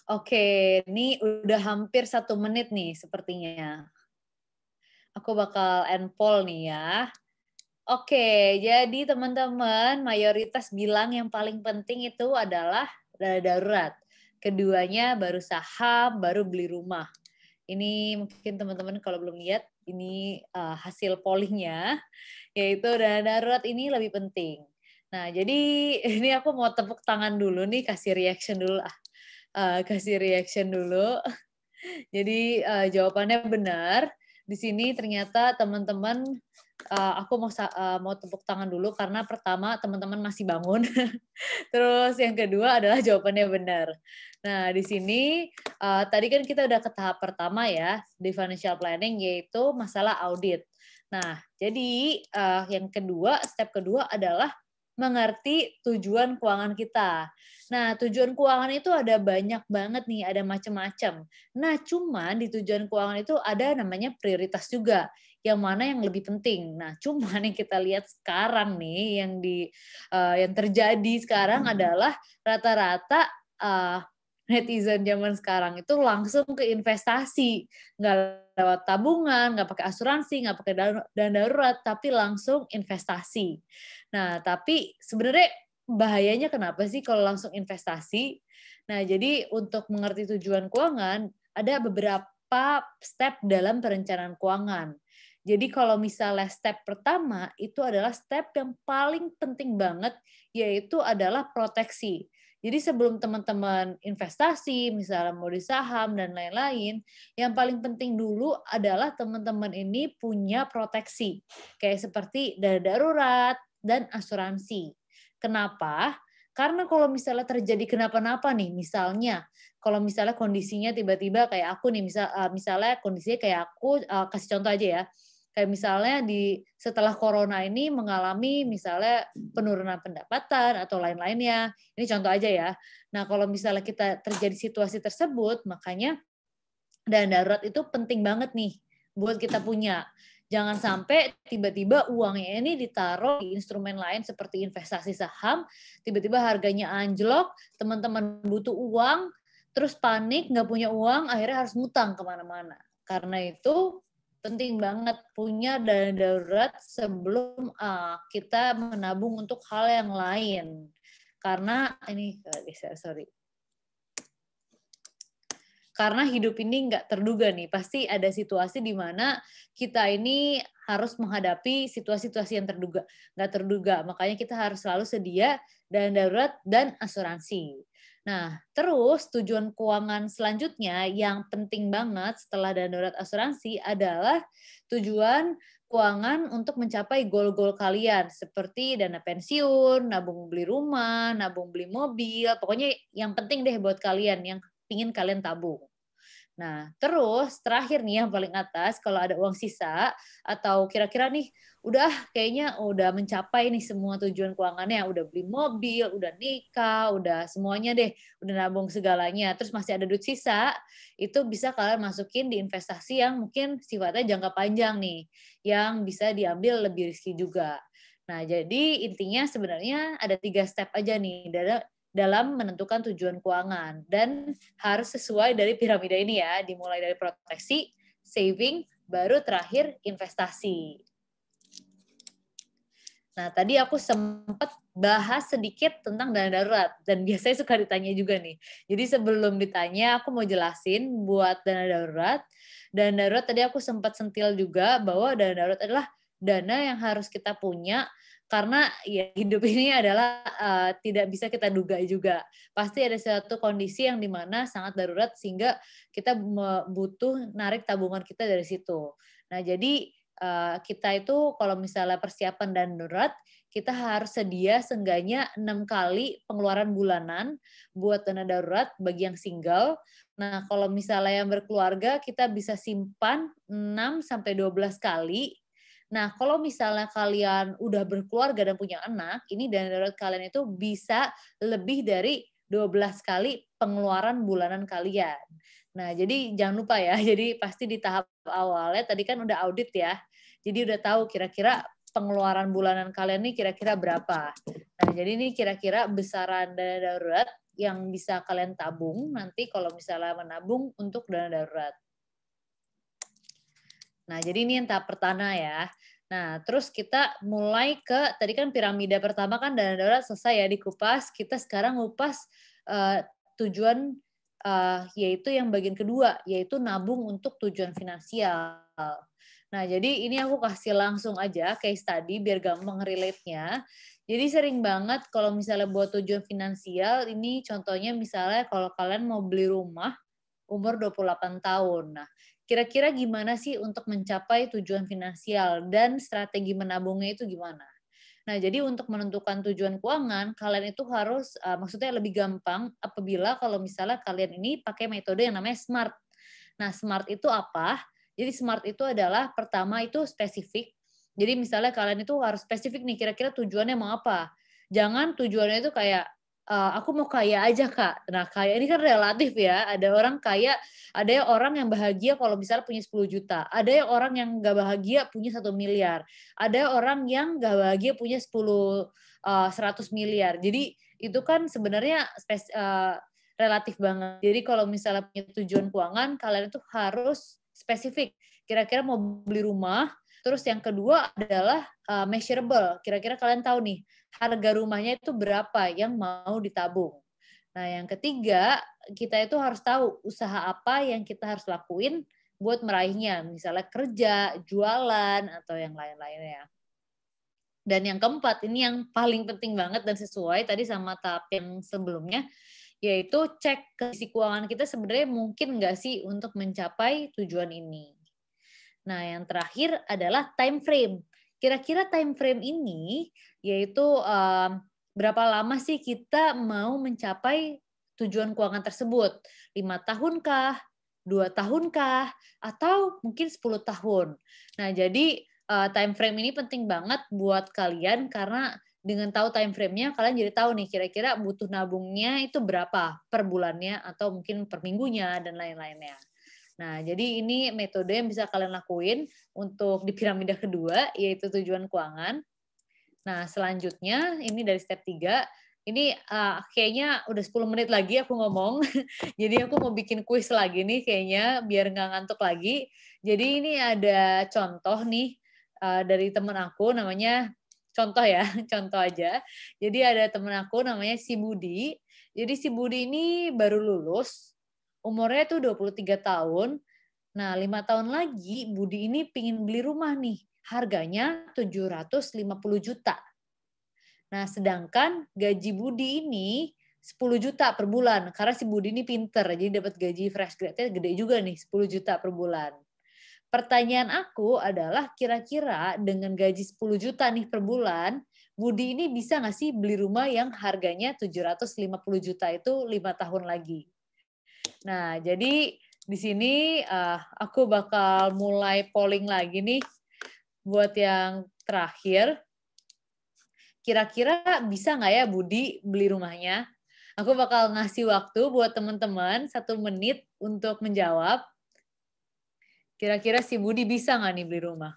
Oke, ini udah hampir satu menit nih sepertinya. Aku bakal end poll nih ya. Oke, jadi teman-teman mayoritas bilang yang paling penting itu adalah darurat. Keduanya baru saham, baru beli rumah. Ini mungkin teman-teman kalau belum lihat, ini uh, hasil pollingnya, yaitu dana darurat ini lebih penting. Nah, jadi ini aku mau tepuk tangan dulu nih, kasih reaction dulu ah uh, kasih reaction dulu. Jadi uh, jawabannya benar. Di sini ternyata teman-teman uh, aku mau uh, mau tepuk tangan dulu karena pertama teman-teman masih bangun. Terus yang kedua adalah jawabannya benar. Nah, di sini uh, tadi kan kita udah ke tahap pertama ya di financial planning yaitu masalah audit. Nah, jadi uh, yang kedua, step kedua adalah mengerti tujuan keuangan kita. Nah, tujuan keuangan itu ada banyak banget nih, ada macam-macam. Nah, cuman di tujuan keuangan itu ada namanya prioritas juga. Yang mana yang lebih penting. Nah, cuman yang kita lihat sekarang nih, yang di uh, yang terjadi sekarang adalah rata-rata uh, netizen zaman sekarang itu langsung ke investasi, nggak lewat tabungan, nggak pakai asuransi, nggak pakai dana darurat, tapi langsung investasi. Nah, tapi sebenarnya bahayanya kenapa sih kalau langsung investasi? Nah, jadi untuk mengerti tujuan keuangan, ada beberapa step dalam perencanaan keuangan. Jadi kalau misalnya step pertama itu adalah step yang paling penting banget, yaitu adalah proteksi. Jadi sebelum teman-teman investasi, misalnya mau di saham dan lain-lain, yang paling penting dulu adalah teman-teman ini punya proteksi. Kayak seperti dana darurat dan asuransi. Kenapa? Karena kalau misalnya terjadi kenapa-napa nih, misalnya kalau misalnya kondisinya tiba-tiba kayak aku nih, misal eh, misalnya kondisinya kayak aku eh, kasih contoh aja ya kayak misalnya di setelah corona ini mengalami misalnya penurunan pendapatan atau lain-lainnya. Ini contoh aja ya. Nah, kalau misalnya kita terjadi situasi tersebut, makanya dana darurat itu penting banget nih buat kita punya. Jangan sampai tiba-tiba uangnya ini ditaruh di instrumen lain seperti investasi saham, tiba-tiba harganya anjlok, teman-teman butuh uang, terus panik, nggak punya uang, akhirnya harus ngutang ke mana-mana. Karena itu penting banget punya dana darurat sebelum uh, kita menabung untuk hal yang lain. Karena ini sorry. Karena hidup ini nggak terduga nih, pasti ada situasi di mana kita ini harus menghadapi situasi-situasi yang terduga, nggak terduga. Makanya kita harus selalu sedia dana darurat dan asuransi. Nah, terus tujuan keuangan selanjutnya yang penting banget setelah dana darurat asuransi adalah tujuan keuangan untuk mencapai goal-goal kalian seperti dana pensiun, nabung beli rumah, nabung beli mobil, pokoknya yang penting deh buat kalian yang ingin kalian tabung. Nah, terus terakhir nih yang paling atas, kalau ada uang sisa atau kira-kira nih udah kayaknya udah mencapai nih semua tujuan keuangannya, udah beli mobil, udah nikah, udah semuanya deh, udah nabung segalanya, terus masih ada duit sisa, itu bisa kalian masukin di investasi yang mungkin sifatnya jangka panjang nih, yang bisa diambil lebih riski juga. Nah, jadi intinya sebenarnya ada tiga step aja nih dalam menentukan tujuan keuangan dan harus sesuai dari piramida ini ya, dimulai dari proteksi, saving, baru terakhir investasi. Nah, tadi aku sempat bahas sedikit tentang dana darurat dan biasanya suka ditanya juga nih. Jadi sebelum ditanya, aku mau jelasin buat dana darurat. Dana darurat tadi aku sempat sentil juga bahwa dana darurat adalah dana yang harus kita punya karena ya hidup ini adalah uh, tidak bisa kita duga juga. Pasti ada suatu kondisi yang di mana sangat darurat sehingga kita butuh narik tabungan kita dari situ. Nah jadi uh, kita itu kalau misalnya persiapan dan darurat kita harus sedia seenggaknya enam kali pengeluaran bulanan buat dana darurat bagi yang single. Nah, kalau misalnya yang berkeluarga kita bisa simpan 6 sampai 12 kali Nah, kalau misalnya kalian udah berkeluarga dan punya anak, ini dana darurat kalian itu bisa lebih dari 12 kali pengeluaran bulanan kalian. Nah, jadi jangan lupa ya. Jadi pasti di tahap awalnya tadi kan udah audit ya. Jadi udah tahu kira-kira pengeluaran bulanan kalian nih kira-kira berapa. Nah, jadi ini kira-kira besaran dana darurat yang bisa kalian tabung nanti kalau misalnya menabung untuk dana darurat. Nah, jadi ini yang tahap pertama ya. Nah, terus kita mulai ke tadi kan piramida pertama kan dana darurat selesai ya dikupas. Kita sekarang ngupas uh, tujuan uh, yaitu yang bagian kedua yaitu nabung untuk tujuan finansial. Nah, jadi ini aku kasih langsung aja case study biar gampang relate-nya. Jadi sering banget kalau misalnya buat tujuan finansial, ini contohnya misalnya kalau kalian mau beli rumah umur 28 tahun. Nah, kira-kira gimana sih untuk mencapai tujuan finansial dan strategi menabungnya itu gimana? Nah, jadi untuk menentukan tujuan keuangan, kalian itu harus uh, maksudnya lebih gampang apabila kalau misalnya kalian ini pakai metode yang namanya SMART. Nah, SMART itu apa? Jadi SMART itu adalah pertama itu spesifik. Jadi misalnya kalian itu harus spesifik nih kira-kira tujuannya mau apa. Jangan tujuannya itu kayak uh, aku mau kaya aja kak. Nah kaya ini kan relatif ya. Ada orang kaya, ada yang orang yang bahagia kalau misalnya punya 10 juta. Ada yang orang yang gak bahagia punya satu miliar. Ada orang yang gak bahagia punya 10 uh, 100 miliar. Jadi itu kan sebenarnya spes, uh, relatif banget. Jadi kalau misalnya punya tujuan keuangan, kalian itu harus spesifik. Kira-kira mau beli rumah, Terus yang kedua adalah uh, measurable. Kira-kira kalian tahu nih, harga rumahnya itu berapa yang mau ditabung. Nah, yang ketiga, kita itu harus tahu usaha apa yang kita harus lakuin buat meraihnya. Misalnya kerja, jualan, atau yang lain-lainnya. Dan yang keempat, ini yang paling penting banget dan sesuai tadi sama tahap yang sebelumnya, yaitu cek kondisi keuangan kita sebenarnya mungkin nggak sih untuk mencapai tujuan ini. Nah, yang terakhir adalah time frame. Kira-kira time frame ini yaitu um, berapa lama sih kita mau mencapai tujuan keuangan tersebut? Lima tahunkah? Dua tahunkah? Atau mungkin 10 tahun? Nah, jadi uh, time frame ini penting banget buat kalian karena dengan tahu time frame-nya kalian jadi tahu nih kira-kira butuh nabungnya itu berapa per bulannya atau mungkin per minggunya dan lain-lainnya. Nah, jadi ini metode yang bisa kalian lakuin untuk di piramida kedua, yaitu tujuan keuangan. Nah, selanjutnya ini dari step 3, ini uh, kayaknya udah 10 menit lagi aku ngomong. Jadi aku mau bikin kuis lagi nih kayaknya biar nggak ngantuk lagi. Jadi ini ada contoh nih uh, dari temen aku namanya contoh ya, contoh aja. Jadi ada temen aku namanya si Budi. Jadi si Budi ini baru lulus umurnya tuh 23 tahun. Nah, lima tahun lagi Budi ini pingin beli rumah nih. Harganya 750 juta. Nah, sedangkan gaji Budi ini 10 juta per bulan. Karena si Budi ini pinter, jadi dapat gaji fresh grade-nya gede juga nih, 10 juta per bulan. Pertanyaan aku adalah kira-kira dengan gaji 10 juta nih per bulan, Budi ini bisa nggak sih beli rumah yang harganya 750 juta itu lima tahun lagi? Nah, jadi di sini uh, aku bakal mulai polling lagi nih buat yang terakhir. Kira-kira bisa nggak ya Budi beli rumahnya? Aku bakal ngasih waktu buat teman-teman satu menit untuk menjawab. Kira-kira si Budi bisa nggak nih beli rumah?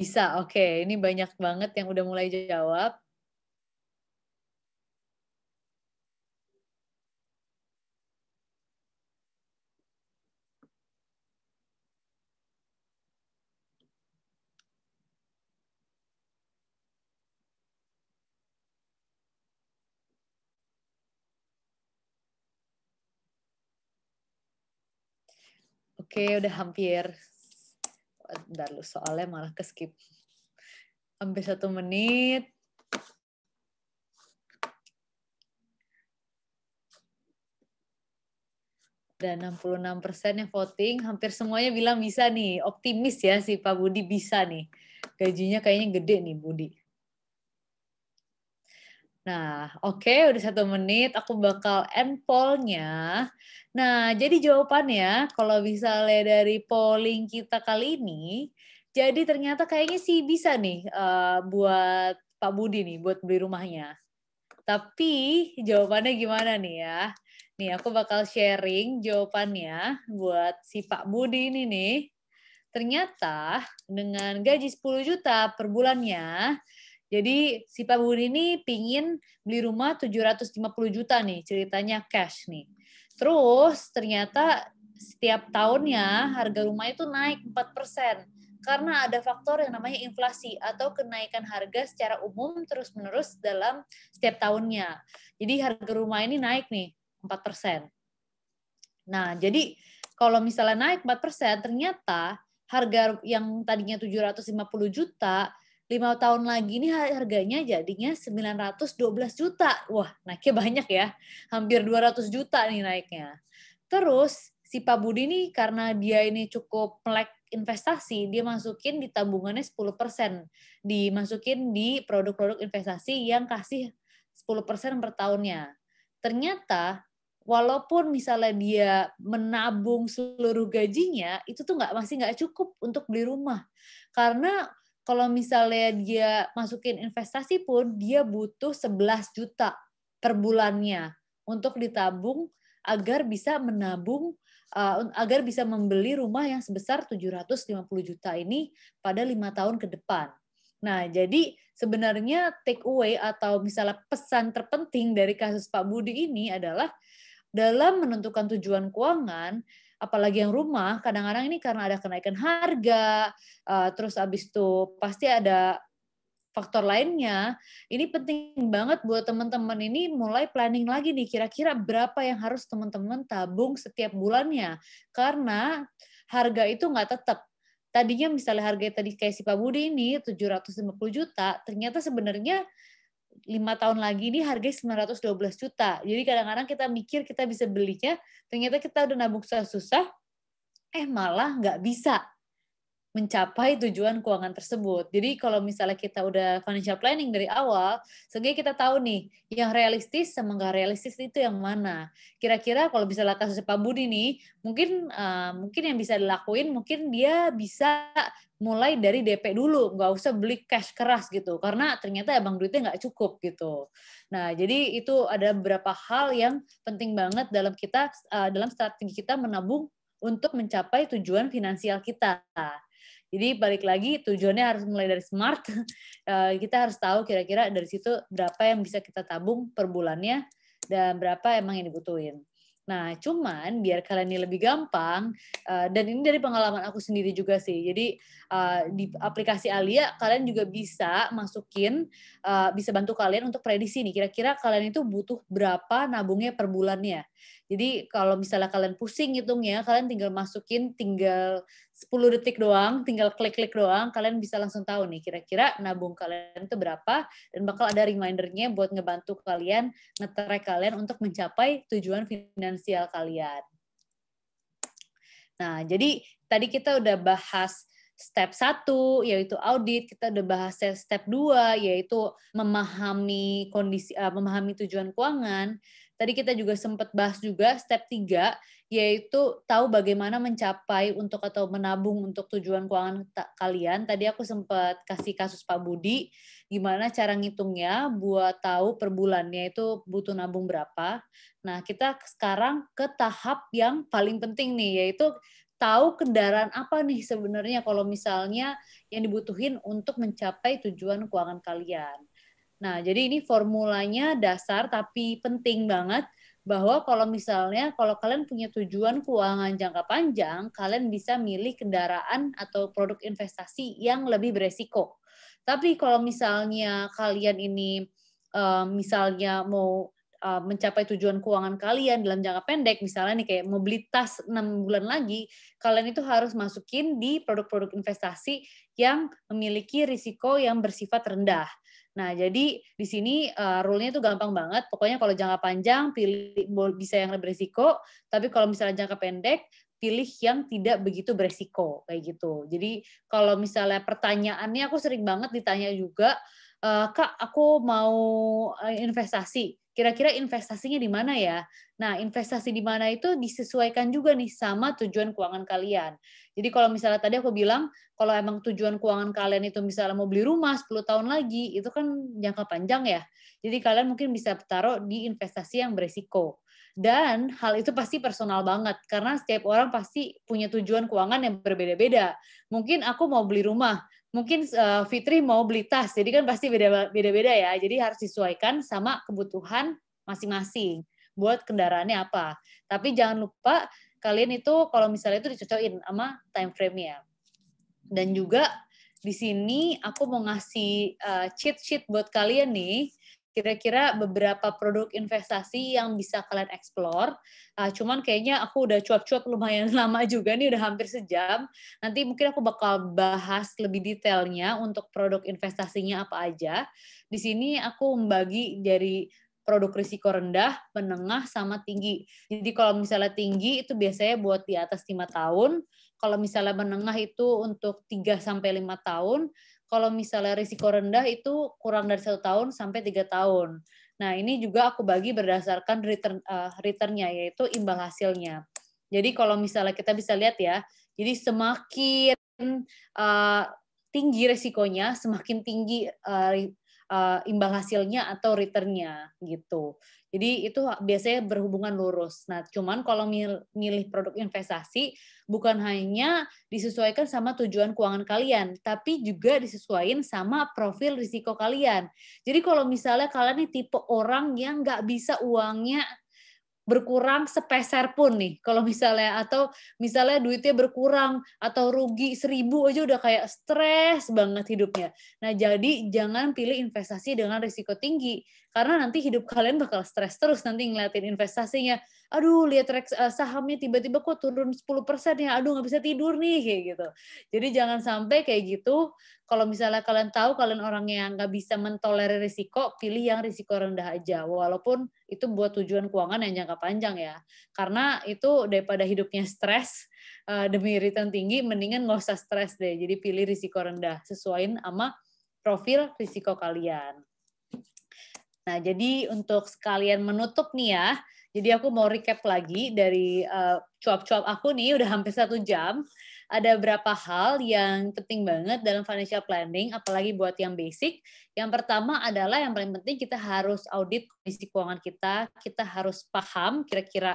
Bisa, oke. Okay. Ini banyak banget yang udah mulai jawab. Oke, udah hampir bentar lu soalnya malah ke skip hampir satu menit. Dan 66 persen yang voting hampir semuanya bilang bisa nih. Optimis ya si Pak Budi bisa nih. Gajinya kayaknya gede nih Budi Nah, oke, okay, udah satu menit. Aku bakal end poll-nya. Nah, jadi jawabannya, kalau misalnya dari polling kita kali ini, jadi ternyata kayaknya sih bisa nih uh, buat Pak Budi nih, buat beli rumahnya. Tapi jawabannya gimana nih ya? Nih, aku bakal sharing jawabannya buat si Pak Budi ini nih. Ternyata dengan gaji 10 juta per bulannya, jadi si Pak Budi ini pingin beli rumah 750 juta nih, ceritanya cash nih. Terus ternyata setiap tahunnya harga rumah itu naik 4% karena ada faktor yang namanya inflasi atau kenaikan harga secara umum terus-menerus dalam setiap tahunnya. Jadi harga rumah ini naik nih 4%. Nah, jadi kalau misalnya naik 4%, ternyata harga yang tadinya 750 juta, lima tahun lagi ini harganya jadinya 912 juta. Wah, naiknya banyak ya. Hampir 200 juta nih naiknya. Terus si Pak Budi ini karena dia ini cukup melek investasi, dia masukin di tabungannya 10%. Dimasukin di produk-produk investasi yang kasih 10% per tahunnya. Ternyata walaupun misalnya dia menabung seluruh gajinya itu tuh nggak masih nggak cukup untuk beli rumah karena kalau misalnya dia masukin investasi pun dia butuh 11 juta per bulannya untuk ditabung agar bisa menabung uh, agar bisa membeli rumah yang sebesar 750 juta ini pada lima tahun ke depan. Nah, jadi sebenarnya take away atau misalnya pesan terpenting dari kasus Pak Budi ini adalah dalam menentukan tujuan keuangan, apalagi yang rumah, kadang-kadang ini karena ada kenaikan harga, uh, terus habis itu pasti ada faktor lainnya, ini penting banget buat teman-teman ini mulai planning lagi nih, kira-kira berapa yang harus teman-teman tabung setiap bulannya. Karena harga itu nggak tetap. Tadinya misalnya harga tadi kayak si Pak Budi ini 750 juta, ternyata sebenarnya lima tahun lagi ini harganya 912 juta. Jadi kadang-kadang kita mikir kita bisa belinya, ternyata kita udah nabung susah-susah, eh malah nggak bisa mencapai tujuan keuangan tersebut. Jadi kalau misalnya kita udah financial planning dari awal, sehingga kita tahu nih yang realistis sama nggak realistis itu yang mana. Kira-kira kalau misalnya kasus Pak Budi nih, mungkin uh, mungkin yang bisa dilakuin, mungkin dia bisa mulai dari DP dulu, nggak usah beli cash keras gitu, karena ternyata abang duitnya nggak cukup gitu. Nah, jadi itu ada beberapa hal yang penting banget dalam kita uh, dalam strategi kita menabung untuk mencapai tujuan finansial kita. Jadi balik lagi tujuannya harus mulai dari smart. Eh, kita harus tahu kira-kira dari situ berapa yang bisa kita tabung per bulannya dan berapa emang yang dibutuhin. Nah, cuman biar kalian ini lebih gampang, uh, dan ini dari pengalaman aku sendiri juga sih. Jadi uh, di aplikasi Alia kalian juga bisa masukin, bisa bantu kalian untuk prediksi nih. Kira-kira kalian itu butuh berapa nabungnya per bulannya. Jadi kalau misalnya kalian pusing hitungnya, kalian tinggal masukin tinggal 10 detik doang, tinggal klik-klik doang, kalian bisa langsung tahu nih kira-kira nabung kalian itu berapa dan bakal ada remindernya buat ngebantu kalian, ngetrack kalian untuk mencapai tujuan finansial kalian. Nah, jadi tadi kita udah bahas step satu yaitu audit, kita udah bahas step dua yaitu memahami kondisi uh, memahami tujuan keuangan. Tadi kita juga sempat bahas juga step 3 yaitu tahu bagaimana mencapai untuk atau menabung untuk tujuan keuangan kalian. Tadi aku sempat kasih kasus Pak Budi gimana cara ngitungnya buat tahu per bulannya itu butuh nabung berapa. Nah, kita sekarang ke tahap yang paling penting nih yaitu tahu kendaraan apa nih sebenarnya kalau misalnya yang dibutuhin untuk mencapai tujuan keuangan kalian. Nah, jadi ini formulanya dasar tapi penting banget bahwa kalau misalnya kalau kalian punya tujuan keuangan jangka panjang, kalian bisa milih kendaraan atau produk investasi yang lebih beresiko. Tapi kalau misalnya kalian ini uh, misalnya mau uh, mencapai tujuan keuangan kalian dalam jangka pendek, misalnya nih kayak mobilitas 6 bulan lagi, kalian itu harus masukin di produk-produk investasi yang memiliki risiko yang bersifat rendah. Nah, jadi di sini uh, rule-nya itu gampang banget. Pokoknya kalau jangka panjang pilih bisa yang beresiko, tapi kalau misalnya jangka pendek pilih yang tidak begitu beresiko kayak gitu. Jadi kalau misalnya pertanyaannya aku sering banget ditanya juga, e, Kak, aku mau eh, investasi kira-kira investasinya di mana ya? Nah, investasi di mana itu disesuaikan juga nih sama tujuan keuangan kalian. Jadi kalau misalnya tadi aku bilang, kalau emang tujuan keuangan kalian itu misalnya mau beli rumah 10 tahun lagi, itu kan jangka panjang ya. Jadi kalian mungkin bisa taruh di investasi yang beresiko. dan hal itu pasti personal banget karena setiap orang pasti punya tujuan keuangan yang berbeda-beda. Mungkin aku mau beli rumah, mungkin uh, Fitri mau beli tas, jadi kan pasti beda-beda ya. Jadi harus disesuaikan sama kebutuhan masing-masing. Buat kendaraannya apa. Tapi jangan lupa kalian itu kalau misalnya itu dicocokin sama time frame-nya. Dan juga di sini aku mau ngasih uh, cheat sheet buat kalian nih kira-kira beberapa produk investasi yang bisa kalian explore. Uh, cuman kayaknya aku udah cuap-cuap lumayan lama juga nih, udah hampir sejam. Nanti mungkin aku bakal bahas lebih detailnya untuk produk investasinya apa aja. Di sini aku membagi dari produk risiko rendah, menengah, sama tinggi. Jadi kalau misalnya tinggi itu biasanya buat di atas lima tahun. Kalau misalnya menengah itu untuk 3 sampai lima tahun kalau misalnya risiko rendah itu kurang dari satu tahun sampai tiga tahun. Nah ini juga aku bagi berdasarkan return uh, returnnya yaitu imbal hasilnya. Jadi kalau misalnya kita bisa lihat ya, jadi semakin uh, tinggi resikonya, semakin tinggi uh, uh, imbal hasilnya atau returnnya gitu. Jadi itu biasanya berhubungan lurus. Nah, cuman kalau milih produk investasi bukan hanya disesuaikan sama tujuan keuangan kalian, tapi juga disesuaikan sama profil risiko kalian. Jadi kalau misalnya kalian ini tipe orang yang nggak bisa uangnya berkurang sepeser pun nih kalau misalnya atau misalnya duitnya berkurang atau rugi seribu aja udah kayak stres banget hidupnya. Nah jadi jangan pilih investasi dengan risiko tinggi karena nanti hidup kalian bakal stres terus nanti ngeliatin investasinya aduh lihat eh, sahamnya tiba-tiba kok turun 10% ya. Aduh nggak bisa tidur nih kayak gitu. Jadi jangan sampai kayak gitu. Kalau misalnya kalian tahu kalian orang yang nggak bisa mentolerir risiko pilih yang risiko rendah aja. Walaupun itu buat tujuan keuangan yang jangka panjang ya. Karena itu daripada hidupnya stres uh, demi return tinggi mendingan nggak usah stres deh. Jadi pilih risiko rendah sesuaiin sama profil risiko kalian. Nah, jadi untuk sekalian menutup nih ya, jadi aku mau recap lagi dari uh, cuap-cuap aku nih udah hampir satu jam. Ada beberapa hal yang penting banget dalam financial planning, apalagi buat yang basic. Yang pertama adalah yang paling penting kita harus audit kondisi keuangan kita. Kita harus paham kira-kira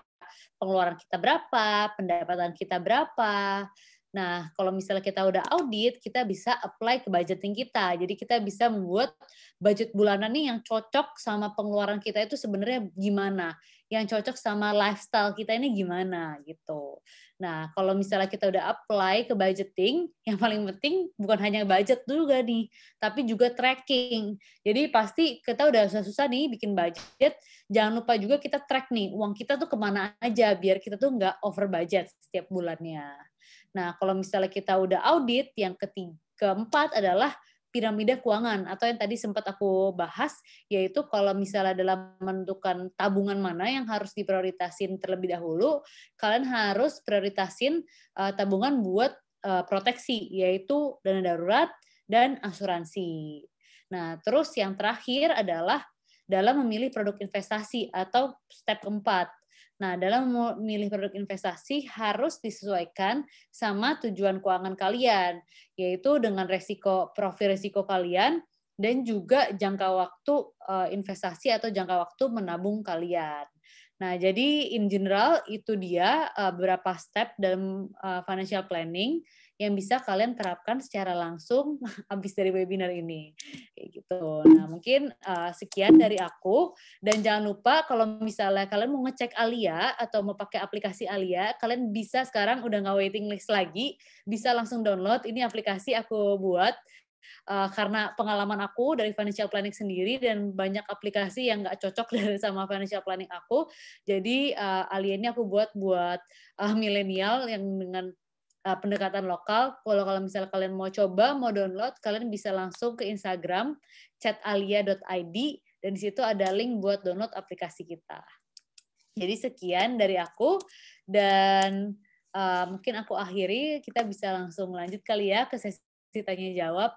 pengeluaran kita berapa, pendapatan kita berapa, Nah, kalau misalnya kita udah audit, kita bisa apply ke budgeting kita. Jadi kita bisa membuat budget bulanan nih yang cocok sama pengeluaran kita itu sebenarnya gimana, yang cocok sama lifestyle kita ini gimana gitu. Nah, kalau misalnya kita udah apply ke budgeting, yang paling penting bukan hanya budget juga nih, tapi juga tracking. Jadi pasti kita udah susah-susah nih bikin budget, jangan lupa juga kita track nih uang kita tuh ke mana aja biar kita tuh nggak over budget setiap bulannya. Nah, kalau misalnya kita udah audit, yang ketiga, keempat adalah piramida keuangan atau yang tadi sempat aku bahas yaitu kalau misalnya dalam menentukan tabungan mana yang harus diprioritasin terlebih dahulu kalian harus prioritasin uh, tabungan buat uh, proteksi yaitu dana darurat dan asuransi. Nah, terus yang terakhir adalah dalam memilih produk investasi atau step keempat Nah, dalam memilih produk investasi harus disesuaikan sama tujuan keuangan kalian, yaitu dengan resiko profil resiko kalian dan juga jangka waktu uh, investasi atau jangka waktu menabung kalian. Nah, jadi in general itu dia beberapa step dalam uh, financial planning yang bisa kalian terapkan secara langsung habis dari webinar ini. Kayak gitu. Nah, mungkin uh, sekian dari aku dan jangan lupa kalau misalnya kalian mau ngecek Alia atau mau pakai aplikasi Alia, kalian bisa sekarang udah nggak waiting list lagi, bisa langsung download. Ini aplikasi aku buat uh, karena pengalaman aku dari financial planning sendiri dan banyak aplikasi yang nggak cocok dari sama financial planning aku. Jadi uh, Alia ini aku buat buat uh, milenial yang dengan uh, pendekatan lokal. Kalau kalau misalnya kalian mau coba, mau download, kalian bisa langsung ke Instagram chatalia.id dan di situ ada link buat download aplikasi kita. Jadi sekian dari aku dan uh, mungkin aku akhiri kita bisa langsung lanjut kali ya ke sesi tanya jawab.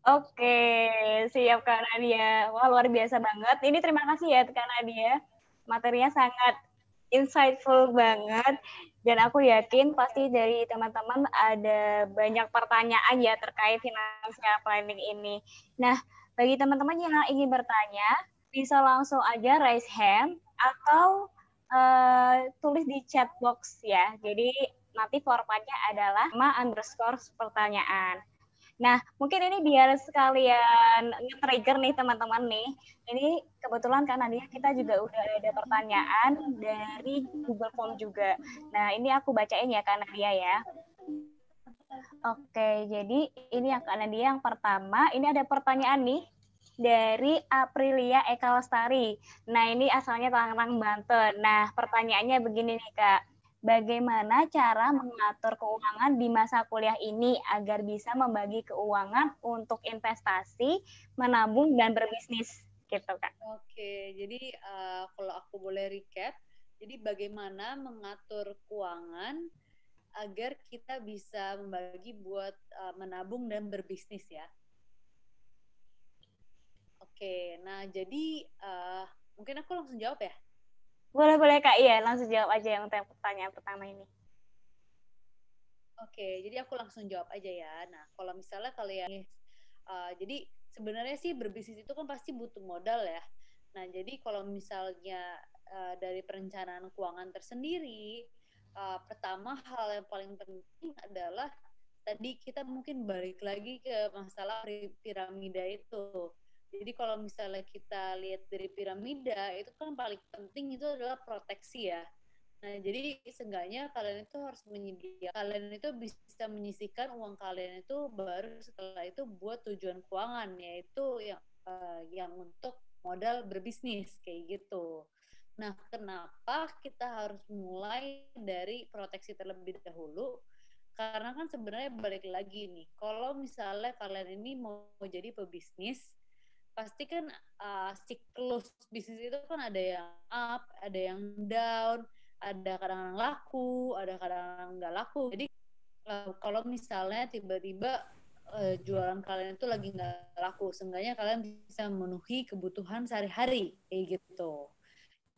Oke, siap Kak Nadia. Wah, luar biasa banget. Ini terima kasih ya Kak Nadia. Materinya sangat insightful banget dan aku yakin pasti dari teman-teman ada banyak pertanyaan ya terkait financial planning ini. Nah, bagi teman-teman yang ingin bertanya, bisa langsung aja raise hand atau uh, tulis di chat box ya. Jadi nanti formatnya adalah nama underscore pertanyaan. Nah, mungkin ini biar sekalian nge-trigger nih teman-teman nih. Ini kebetulan kan Nadia kita juga udah ada pertanyaan dari Google Form juga. Nah, ini aku bacain ya Kak Nadia ya. Oke, jadi ini yang Kak Nadia yang pertama. Ini ada pertanyaan nih dari Aprilia Eka Lestari. Nah, ini asalnya Tangerang, Banten. Nah, pertanyaannya begini nih, Kak bagaimana cara mengatur keuangan di masa kuliah ini agar bisa membagi keuangan untuk investasi, menabung dan berbisnis gitu kak. Oke, jadi uh, kalau aku boleh recap, jadi bagaimana mengatur keuangan agar kita bisa membagi buat uh, menabung dan berbisnis ya. Oke, nah jadi uh, mungkin aku langsung jawab ya. Boleh, boleh Kak. Iya, langsung jawab aja yang pertanyaan pertama ini. Oke, jadi aku langsung jawab aja ya. Nah, kalau misalnya kalian, uh, jadi sebenarnya sih berbisnis itu kan pasti butuh modal ya. Nah, jadi kalau misalnya uh, dari perencanaan keuangan tersendiri, uh, pertama hal yang paling penting adalah tadi kita mungkin balik lagi ke masalah piramida itu. Jadi kalau misalnya kita lihat dari piramida itu kan paling penting itu adalah proteksi ya. Nah, jadi seenggaknya kalian itu harus menyediakan, kalian itu bisa menyisihkan uang kalian itu baru setelah itu buat tujuan keuangan, yaitu yang uh, yang untuk modal berbisnis kayak gitu. Nah, kenapa kita harus mulai dari proteksi terlebih dahulu? Karena kan sebenarnya balik lagi nih, kalau misalnya kalian ini mau jadi pebisnis, pasti kan uh, siklus bisnis itu kan ada yang up, ada yang down, ada kadang-kadang laku, ada kadang-kadang nggak laku. Jadi uh, kalau misalnya tiba-tiba uh, jualan kalian itu lagi nggak laku, seenggaknya kalian bisa memenuhi kebutuhan sehari-hari kayak gitu.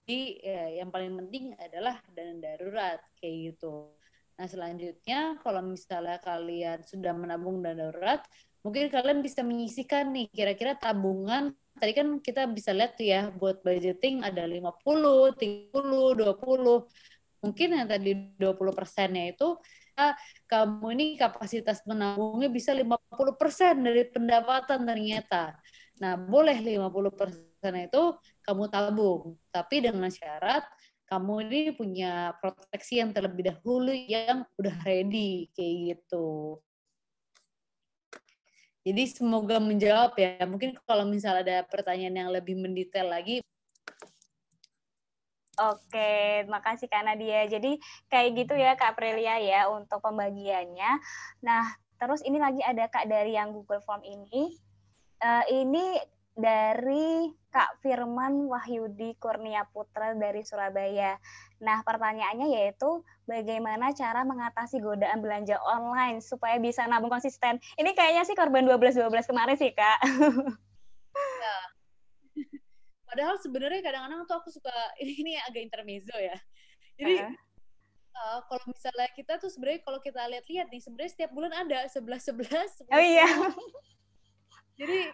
Jadi ya, yang paling penting adalah dana darurat kayak gitu. Nah selanjutnya kalau misalnya kalian sudah menabung dana darurat, mungkin kalian bisa menyisikan nih kira-kira tabungan tadi kan kita bisa lihat tuh ya buat budgeting ada 50, 30, 20. Mungkin yang tadi 20 persennya itu ah, kamu ini kapasitas menabungnya bisa 50 persen dari pendapatan ternyata. Nah, boleh 50 persen itu kamu tabung, tapi dengan syarat kamu ini punya proteksi yang terlebih dahulu yang udah ready kayak gitu. Jadi semoga menjawab ya. Mungkin kalau misalnya ada pertanyaan yang lebih mendetail lagi. Oke, makasih Kak Nadia. Jadi kayak gitu ya Kak Prelia ya untuk pembagiannya. Nah, terus ini lagi ada Kak dari yang Google Form ini. Uh, ini dari Kak Firman Wahyudi Kurnia Putra dari Surabaya. Nah, pertanyaannya yaitu bagaimana cara mengatasi godaan belanja online supaya bisa nabung konsisten. Ini kayaknya sih korban 12-12 kemarin sih, Kak. Ya. Padahal sebenarnya kadang-kadang tuh aku suka ini, ini agak intermezzo ya. Jadi uh -huh. uh, kalau misalnya kita tuh sebenarnya kalau kita lihat-lihat nih sebenarnya setiap bulan ada 11 11. Oh iya. Jadi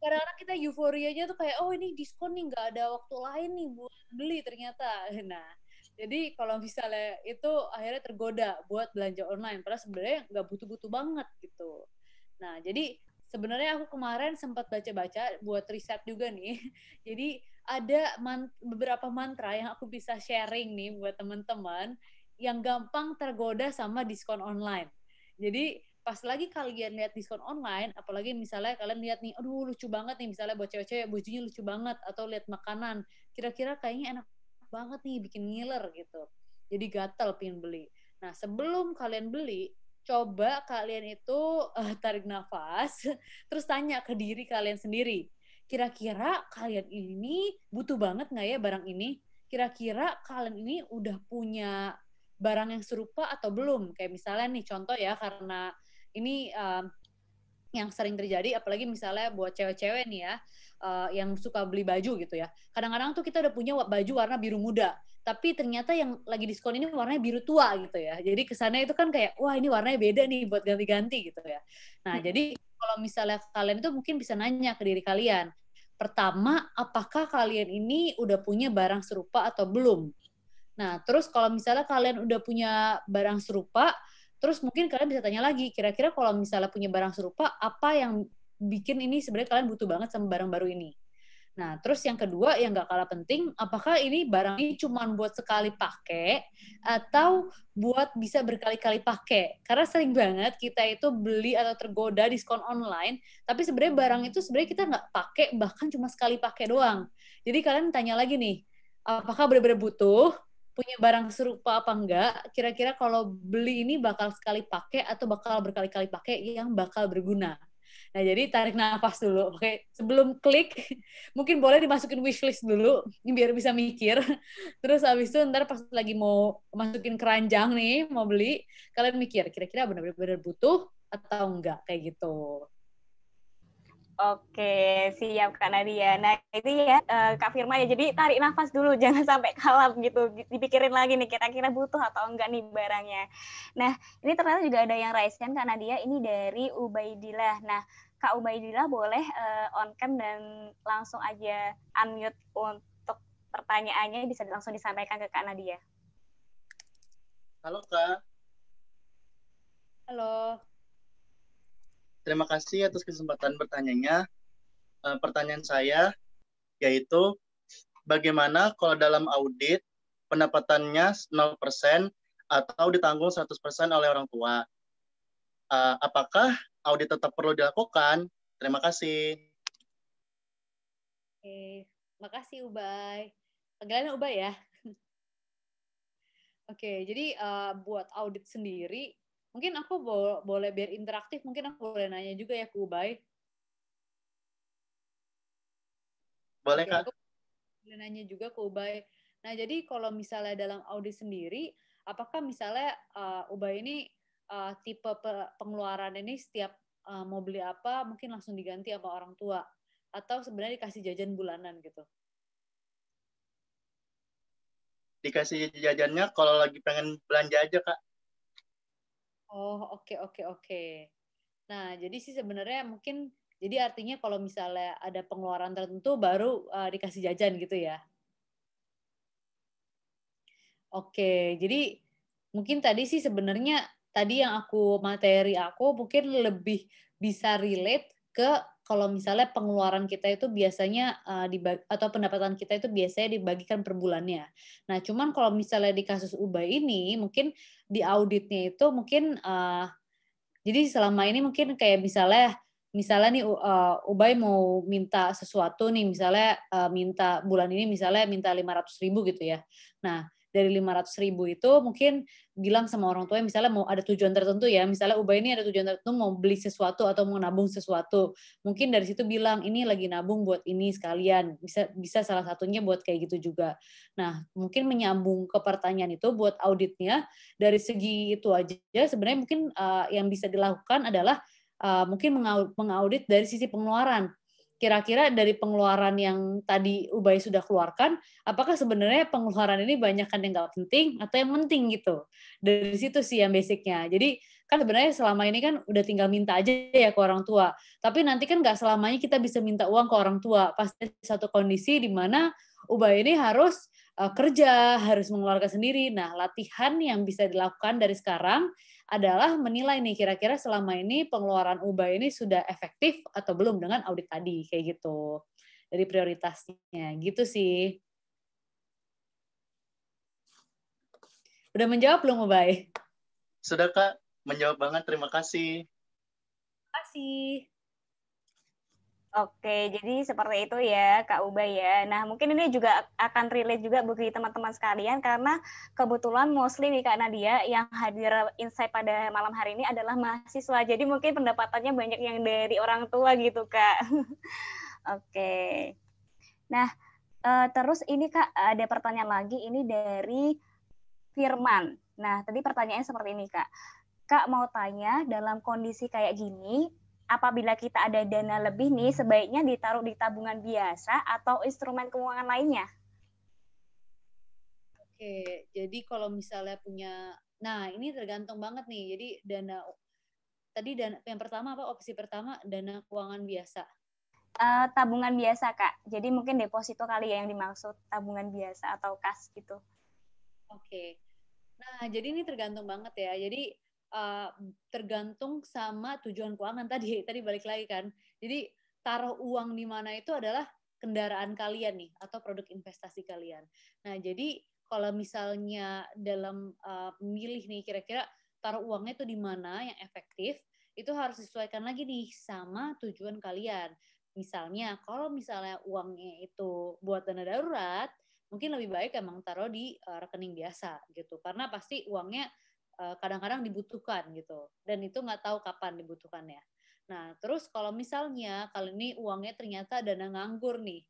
kadang-kadang kita euforianya tuh kayak oh ini diskon nih nggak ada waktu lain nih buat beli ternyata. Nah jadi kalau misalnya itu akhirnya tergoda buat belanja online padahal sebenarnya nggak butuh-butuh banget gitu. Nah jadi sebenarnya aku kemarin sempat baca-baca buat riset juga nih. Jadi ada man beberapa mantra yang aku bisa sharing nih buat teman-teman yang gampang tergoda sama diskon online. Jadi pas lagi kalian lihat diskon online, apalagi misalnya kalian lihat nih, aduh lucu banget nih, misalnya buat cewek-cewek bajunya lucu banget, atau lihat makanan, kira-kira kayaknya enak banget nih, bikin ngiler gitu. Jadi gatel pingin beli. Nah sebelum kalian beli, coba kalian itu uh, tarik nafas, terus tanya ke diri kalian sendiri, kira-kira kalian ini butuh banget nggak ya barang ini? Kira-kira kalian ini udah punya barang yang serupa atau belum? Kayak misalnya nih contoh ya karena ini um, yang sering terjadi apalagi misalnya buat cewek-cewek nih ya uh, yang suka beli baju gitu ya. Kadang-kadang tuh kita udah punya baju warna biru muda tapi ternyata yang lagi diskon ini warnanya biru tua gitu ya. Jadi kesannya itu kan kayak wah ini warnanya beda nih buat ganti-ganti gitu ya. Nah hmm. jadi kalau misalnya kalian itu mungkin bisa nanya ke diri kalian pertama apakah kalian ini udah punya barang serupa atau belum? Nah, terus kalau misalnya kalian udah punya barang serupa, terus mungkin kalian bisa tanya lagi, kira-kira kalau misalnya punya barang serupa, apa yang bikin ini sebenarnya kalian butuh banget sama barang baru ini? Nah, terus yang kedua yang gak kalah penting, apakah ini barang ini cuma buat sekali pakai atau buat bisa berkali-kali pakai? Karena sering banget kita itu beli atau tergoda diskon online, tapi sebenarnya barang itu sebenarnya kita nggak pakai bahkan cuma sekali pakai doang. Jadi kalian tanya lagi nih, apakah benar-benar butuh? Punya barang serupa apa enggak, kira-kira kalau beli ini bakal sekali pakai atau bakal berkali-kali pakai yang bakal berguna. Nah, jadi tarik nafas dulu. Oke, sebelum klik, mungkin boleh dimasukin wishlist dulu, biar bisa mikir. Terus habis itu ntar pas lagi mau masukin keranjang nih, mau beli, kalian mikir, kira-kira benar-benar butuh atau enggak, kayak gitu. Oke, siap Kak Nadia. Nah, itu ya uh, Kak Firma ya. Jadi tarik nafas dulu, jangan sampai kalap gitu. Dipikirin lagi nih kira-kira butuh atau enggak nih barangnya. Nah, ini ternyata juga ada yang raise kan Kak Nadia ini dari Ubaidillah. Nah, Kak Ubaidillah boleh uh, on cam dan langsung aja unmute untuk pertanyaannya bisa langsung disampaikan ke Kak Nadia. Halo Kak. Halo. Terima kasih atas kesempatan bertanyanya. Uh, pertanyaan saya yaitu bagaimana kalau dalam audit pendapatannya 0% atau ditanggung 100% oleh orang tua? Uh, apakah audit tetap perlu dilakukan? Terima kasih. Oke, makasih Ubay. Panggilannya Ubay ya. Oke, jadi uh, buat audit sendiri Mungkin aku bo boleh biar interaktif, mungkin aku boleh nanya juga ya ke Ubay. Boleh, Oke, Kak. Aku boleh nanya juga ke Ubay. Nah, jadi kalau misalnya dalam audit sendiri, apakah misalnya uh, Ubay ini uh, tipe pe pengeluaran ini setiap uh, mau beli apa mungkin langsung diganti sama orang tua atau sebenarnya dikasih jajan bulanan gitu? Dikasih jajannya kalau lagi pengen belanja aja, Kak. Oh, oke oke oke. Nah, jadi sih sebenarnya mungkin jadi artinya kalau misalnya ada pengeluaran tertentu baru uh, dikasih jajan gitu ya. Oke, jadi mungkin tadi sih sebenarnya tadi yang aku materi aku mungkin lebih bisa relate ke kalau misalnya pengeluaran kita itu biasanya uh, dibagi, atau pendapatan kita itu biasanya dibagikan per bulannya. Nah, cuman kalau misalnya di kasus Ubay ini mungkin di auditnya itu mungkin uh, jadi selama ini mungkin kayak misalnya misalnya nih uh, Ubay mau minta sesuatu nih misalnya uh, minta bulan ini misalnya minta 500 ribu gitu ya. Nah, dari 500 ribu itu mungkin bilang sama orang tua misalnya mau ada tujuan tertentu ya misalnya ubah ini ada tujuan tertentu mau beli sesuatu atau mau nabung sesuatu. Mungkin dari situ bilang ini lagi nabung buat ini sekalian. Bisa bisa salah satunya buat kayak gitu juga. Nah mungkin menyambung ke pertanyaan itu buat auditnya dari segi itu aja sebenarnya mungkin uh, yang bisa dilakukan adalah uh, mungkin mengaudit dari sisi pengeluaran kira-kira dari pengeluaran yang tadi Ubay sudah keluarkan, apakah sebenarnya pengeluaran ini banyak kan yang nggak penting atau yang penting gitu? Dari situ sih yang basicnya. Jadi kan sebenarnya selama ini kan udah tinggal minta aja ya ke orang tua. Tapi nanti kan nggak selamanya kita bisa minta uang ke orang tua. Pasti satu kondisi di mana Ubay ini harus uh, kerja, harus mengeluarkan sendiri. Nah, latihan yang bisa dilakukan dari sekarang adalah menilai nih kira-kira selama ini pengeluaran ubah ini sudah efektif atau belum dengan audit tadi kayak gitu dari prioritasnya gitu sih udah menjawab belum Ubay? Sudah kak, menjawab banget. Terima kasih. Terima kasih. Oke, jadi seperti itu ya Kak Ubay ya. Nah, mungkin ini juga akan relate juga bagi teman-teman sekalian karena kebetulan mostly nih Kak Nadia yang hadir insight pada malam hari ini adalah mahasiswa. Jadi mungkin pendapatannya banyak yang dari orang tua gitu Kak. Oke. Nah, eh, terus ini Kak ada pertanyaan lagi ini dari Firman. Nah, tadi pertanyaannya seperti ini Kak. Kak mau tanya dalam kondisi kayak gini, apabila kita ada dana lebih nih sebaiknya ditaruh di tabungan biasa atau instrumen keuangan lainnya? Oke, jadi kalau misalnya punya, nah ini tergantung banget nih. Jadi dana tadi dana yang pertama apa opsi pertama dana keuangan biasa. Uh, tabungan biasa kak, jadi mungkin deposito kali ya yang dimaksud tabungan biasa atau kas gitu. Oke. Nah, jadi ini tergantung banget ya. Jadi uh, tergantung sama tujuan keuangan tadi. Tadi balik lagi kan. Jadi taruh uang di mana itu adalah kendaraan kalian nih atau produk investasi kalian. Nah, jadi kalau misalnya dalam uh, memilih nih kira-kira taruh uangnya itu di mana yang efektif, itu harus disesuaikan lagi nih sama tujuan kalian. Misalnya, kalau misalnya uangnya itu buat dana darurat, mungkin lebih baik emang taruh di uh, rekening biasa gitu karena pasti uangnya eh, kadang-kadang dibutuhkan gitu. Dan itu nggak tahu kapan dibutuhkannya. Nah terus kalau misalnya kali ini uangnya ternyata dana nganggur nih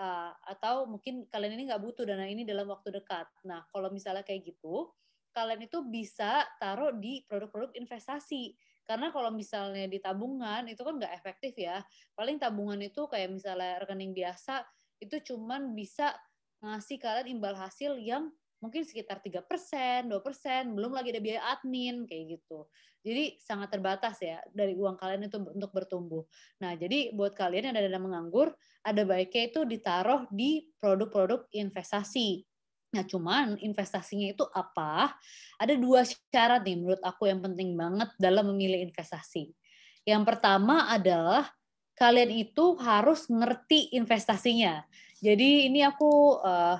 uh, atau mungkin kalian ini nggak butuh dana ini dalam waktu dekat. Nah kalau misalnya kayak gitu kalian itu bisa taruh di produk-produk investasi. Karena kalau misalnya di tabungan itu kan nggak efektif ya. Paling tabungan itu kayak misalnya rekening biasa itu cuman bisa ngasih kalian imbal hasil yang mungkin sekitar tiga persen, dua persen, belum lagi ada biaya admin kayak gitu. Jadi sangat terbatas ya dari uang kalian itu untuk bertumbuh. Nah, jadi buat kalian yang ada dana menganggur, ada baiknya itu ditaruh di produk-produk investasi. Nah, cuman investasinya itu apa? Ada dua syarat nih menurut aku yang penting banget dalam memilih investasi. Yang pertama adalah kalian itu harus ngerti investasinya. Jadi ini aku uh,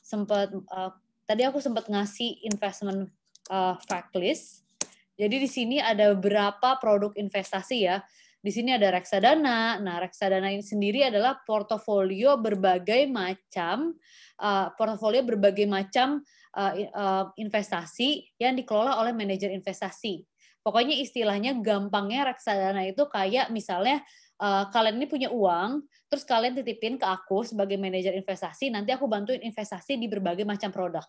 sempat uh, tadi aku sempat ngasih investment uh, fact list. Jadi di sini ada beberapa produk investasi ya. Di sini ada reksadana. Nah, reksadana ini sendiri adalah portofolio berbagai macam uh, portofolio berbagai macam uh, uh, investasi yang dikelola oleh manajer investasi. Pokoknya istilahnya gampangnya reksadana itu kayak misalnya uh, kalian ini punya uang, terus kalian titipin ke aku sebagai manajer investasi, nanti aku bantuin investasi di berbagai macam produk.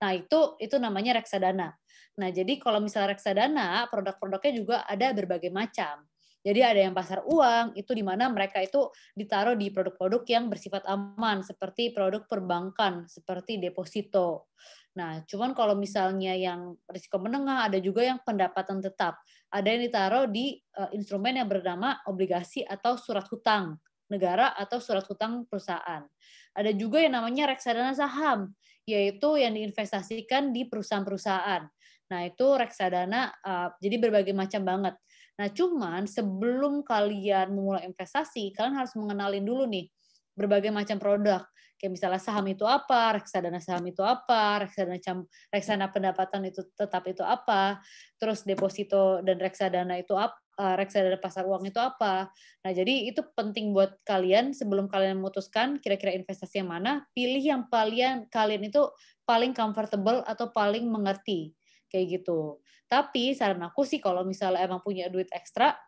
Nah, itu itu namanya reksadana. Nah, jadi kalau misalnya reksadana, produk-produknya juga ada berbagai macam. Jadi ada yang pasar uang, itu di mana mereka itu ditaruh di produk-produk yang bersifat aman, seperti produk perbankan, seperti deposito. Nah, cuman kalau misalnya yang risiko menengah, ada juga yang pendapatan tetap ada yang ditaruh di uh, instrumen yang bernama obligasi atau surat hutang negara atau surat hutang perusahaan. Ada juga yang namanya reksadana saham, yaitu yang diinvestasikan di perusahaan-perusahaan. Nah, itu reksadana uh, jadi berbagai macam banget. Nah, cuman sebelum kalian memulai investasi, kalian harus mengenalin dulu nih berbagai macam produk. Kayak misalnya saham itu apa, reksadana saham itu apa, reksadana reksadana pendapatan itu tetap itu apa, terus deposito dan reksadana itu apa, eh, reksadana pasar uang itu apa. Nah, jadi itu penting buat kalian sebelum kalian memutuskan kira-kira investasi yang mana, pilih yang kalian kalian itu paling comfortable atau paling mengerti kayak gitu. Tapi saran aku sih kalau misalnya emang punya duit ekstra,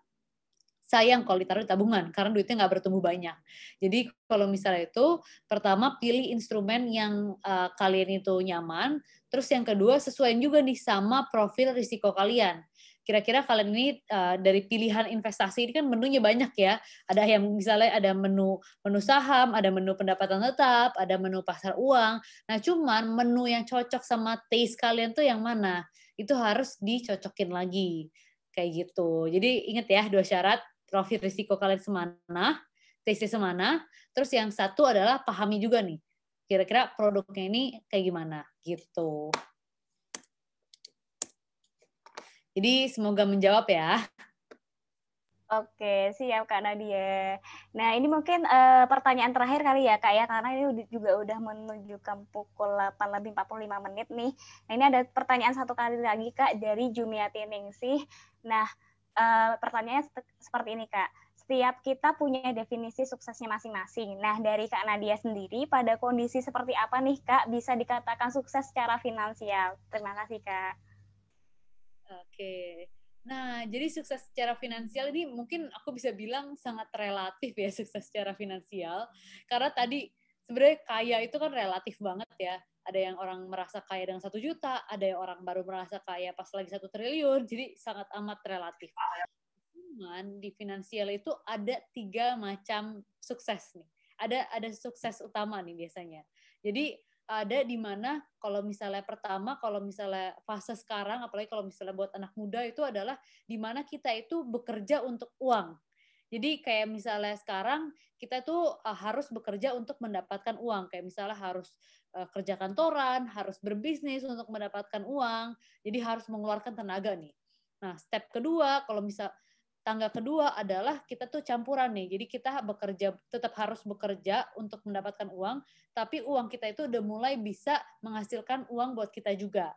sayang kalau ditaruh di tabungan karena duitnya nggak bertumbuh banyak. Jadi kalau misalnya itu pertama pilih instrumen yang uh, kalian itu nyaman, terus yang kedua sesuaiin juga nih sama profil risiko kalian. Kira-kira kalian ini uh, dari pilihan investasi ini kan menunya banyak ya. Ada yang misalnya ada menu menu saham, ada menu pendapatan tetap, ada menu pasar uang. Nah, cuman menu yang cocok sama taste kalian tuh yang mana? Itu harus dicocokin lagi kayak gitu. Jadi ingat ya dua syarat profil risiko kalian semana, TC semana. Terus yang satu adalah pahami juga nih, kira-kira produknya ini kayak gimana gitu. Jadi semoga menjawab ya. Oke, siap Kak Nadia. Nah, ini mungkin uh, pertanyaan terakhir kali ya Kak ya, karena ini juga udah menunjukkan pukul 8 lebih 45 menit nih. Nah, ini ada pertanyaan satu kali lagi Kak dari Jumiati Ningsih. Nah, uh, pertanyaannya seperti ini Kak. Setiap kita punya definisi suksesnya masing-masing. Nah, dari Kak Nadia sendiri, pada kondisi seperti apa nih Kak bisa dikatakan sukses secara finansial? Terima kasih Kak. Oke. Nah, jadi sukses secara finansial ini mungkin aku bisa bilang sangat relatif ya sukses secara finansial. Karena tadi sebenarnya kaya itu kan relatif banget ya ada yang orang merasa kaya dengan satu juta, ada yang orang baru merasa kaya pas lagi satu triliun, jadi sangat amat relatif. Cuman di finansial itu ada tiga macam sukses nih. Ada ada sukses utama nih biasanya. Jadi ada di mana kalau misalnya pertama kalau misalnya fase sekarang apalagi kalau misalnya buat anak muda itu adalah di mana kita itu bekerja untuk uang. Jadi kayak misalnya sekarang kita tuh uh, harus bekerja untuk mendapatkan uang. Kayak misalnya harus uh, kerja kantoran, harus berbisnis untuk mendapatkan uang. Jadi harus mengeluarkan tenaga nih. Nah, step kedua kalau misal tangga kedua adalah kita tuh campuran nih. Jadi kita bekerja tetap harus bekerja untuk mendapatkan uang, tapi uang kita itu udah mulai bisa menghasilkan uang buat kita juga.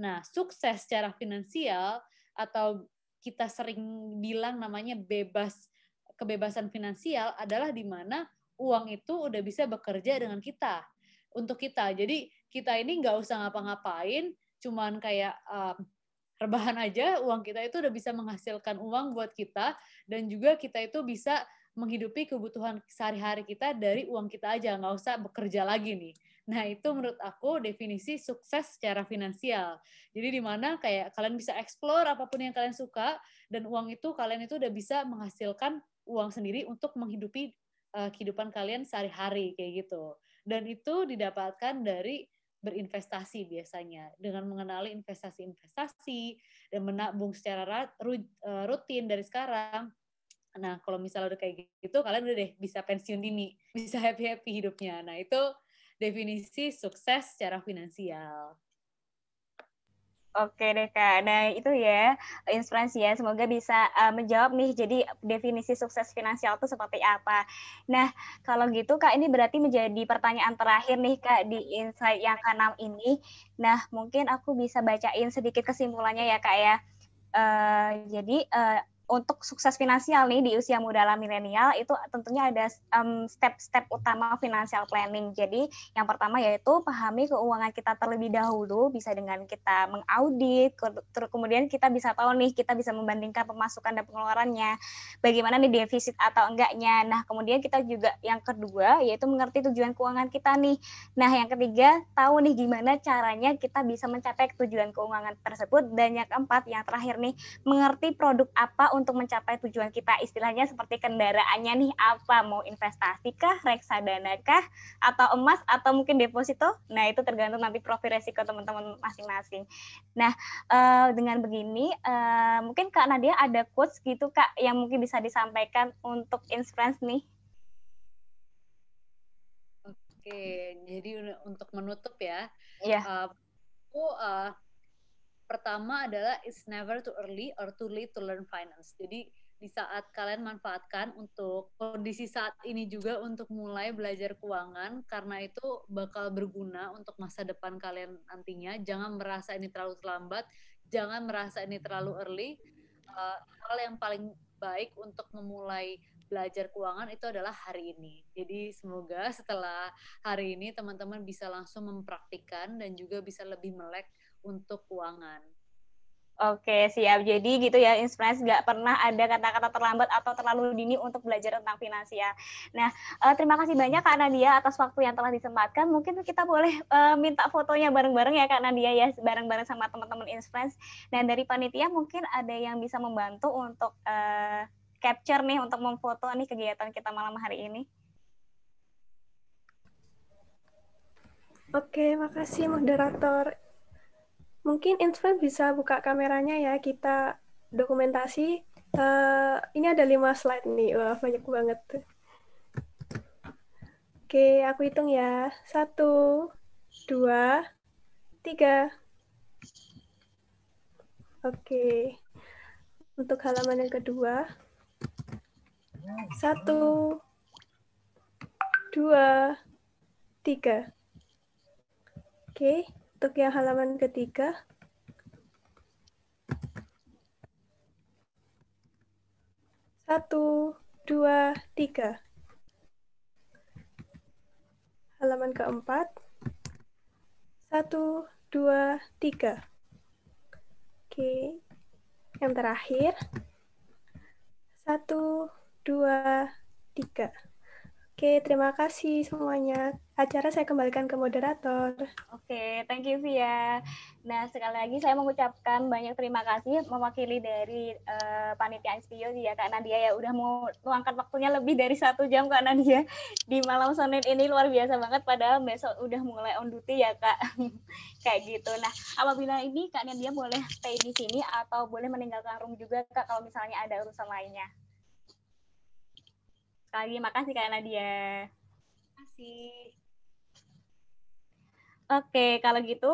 Nah, sukses secara finansial atau kita sering bilang namanya bebas kebebasan finansial adalah di mana uang itu udah bisa bekerja dengan kita untuk kita. Jadi kita ini nggak usah ngapa-ngapain, cuman kayak um, rebahan aja uang kita itu udah bisa menghasilkan uang buat kita dan juga kita itu bisa menghidupi kebutuhan sehari-hari kita dari uang kita aja nggak usah bekerja lagi nih nah itu menurut aku definisi sukses secara finansial jadi di mana kayak kalian bisa explore apa pun yang kalian suka dan uang itu kalian itu udah bisa menghasilkan uang sendiri untuk menghidupi uh, kehidupan kalian sehari-hari kayak gitu. Dan itu didapatkan dari berinvestasi biasanya dengan mengenali investasi-investasi dan menabung secara eh, rutin dari sekarang. Nah, kalau misalnya udah kayak gitu, kalian udah deh bisa pensiun dini, bisa happy-happy hidupnya. Nah, itu definisi sukses secara finansial. Oke deh Kak. Nah itu ya inspirasi ya. Semoga bisa uh, menjawab nih. Jadi definisi sukses finansial itu seperti apa. Nah kalau gitu Kak ini berarti menjadi pertanyaan terakhir nih Kak di insight yang keenam ini. Nah mungkin aku bisa bacain sedikit kesimpulannya ya Kak ya. Uh, jadi uh, untuk sukses finansial nih di usia muda ala milenial itu tentunya ada step-step um, utama financial planning. Jadi yang pertama yaitu pahami keuangan kita terlebih dahulu bisa dengan kita mengaudit, kemudian kita bisa tahu nih kita bisa membandingkan pemasukan dan pengeluarannya, bagaimana nih defisit atau enggaknya. Nah kemudian kita juga yang kedua yaitu mengerti tujuan keuangan kita nih. Nah yang ketiga tahu nih gimana caranya kita bisa mencapai tujuan keuangan tersebut dan yang keempat yang terakhir nih mengerti produk apa untuk mencapai tujuan kita istilahnya seperti kendaraannya nih apa? Mau investasi kah reksadana kah atau emas atau mungkin deposito? Nah itu tergantung nanti profil resiko teman-teman masing-masing. Nah uh, dengan begini uh, mungkin kak Nadia ada quotes gitu kak yang mungkin bisa disampaikan untuk inspirasi nih? Oke, jadi untuk menutup ya, yeah. uh, aku uh, pertama adalah it's never too early or too late to learn finance. Jadi di saat kalian manfaatkan untuk kondisi saat ini juga untuk mulai belajar keuangan karena itu bakal berguna untuk masa depan kalian nantinya. Jangan merasa ini terlalu terlambat, jangan merasa ini terlalu early. Uh, hal yang paling baik untuk memulai belajar keuangan itu adalah hari ini. Jadi semoga setelah hari ini teman-teman bisa langsung mempraktikkan dan juga bisa lebih melek untuk keuangan. Oke, siap. Jadi gitu ya, inspirasi nggak pernah ada kata-kata terlambat atau terlalu dini untuk belajar tentang finansial. Nah, uh, terima kasih banyak Kak Nadia atas waktu yang telah disempatkan. Mungkin kita boleh uh, minta fotonya bareng-bareng ya Kak Nadia ya, bareng-bareng sama teman-teman inspirasi. Dan dari panitia mungkin ada yang bisa membantu untuk uh, capture nih, untuk memfoto nih kegiatan kita malam hari ini. Oke, makasih moderator. Mungkin Infant bisa buka kameranya ya, kita dokumentasi. Uh, ini ada lima slide nih, wah banyak banget. Oke, aku hitung ya. Satu, dua, tiga. Oke, untuk halaman yang kedua. Satu, dua, tiga. Oke, untuk yang halaman ketiga, satu, dua, tiga. Halaman keempat, satu, dua, tiga. Oke, yang terakhir, satu, dua, tiga. Oke, terima kasih semuanya. Acara saya kembalikan ke moderator. Oke, thank you Via. Nah, sekali lagi saya mengucapkan banyak terima kasih mewakili dari uh, panitia Inspio ya Kak Nadia ya udah mau luangkan waktunya lebih dari satu jam Kak Nadia di malam Senin ini luar biasa banget padahal besok udah mulai on duty ya Kak. Kayak gitu. Nah, apabila ini Kak Nadia boleh stay di sini atau boleh meninggalkan room juga Kak kalau misalnya ada urusan lainnya. Sekali makasih Kak Nadia. Terima kasih. Oke, kalau gitu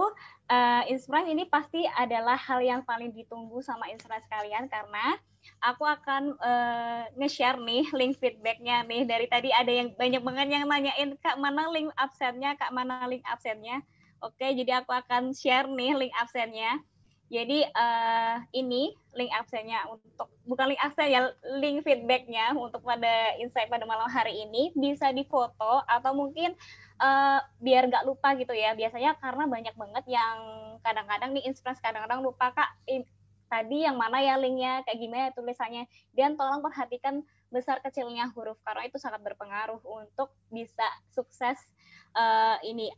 uh, Inspirasi ini pasti adalah hal yang paling ditunggu sama Inspirasi kalian karena aku akan uh, nge-share nih link feedbacknya nih. Dari tadi ada yang banyak banget yang nanyain Kak mana link absennya, Kak mana link absennya. Oke, jadi aku akan share nih link absennya. Jadi uh, ini link absennya untuk bukan link absen ya link feedbacknya untuk pada insight pada malam hari ini bisa difoto atau mungkin uh, biar nggak lupa gitu ya. Biasanya karena banyak banget yang kadang-kadang nih inspirasi kadang-kadang lupa kak in, tadi yang mana ya linknya kayak gimana ya tulisannya. Dan tolong perhatikan besar kecilnya huruf karena itu sangat berpengaruh untuk bisa sukses uh, ini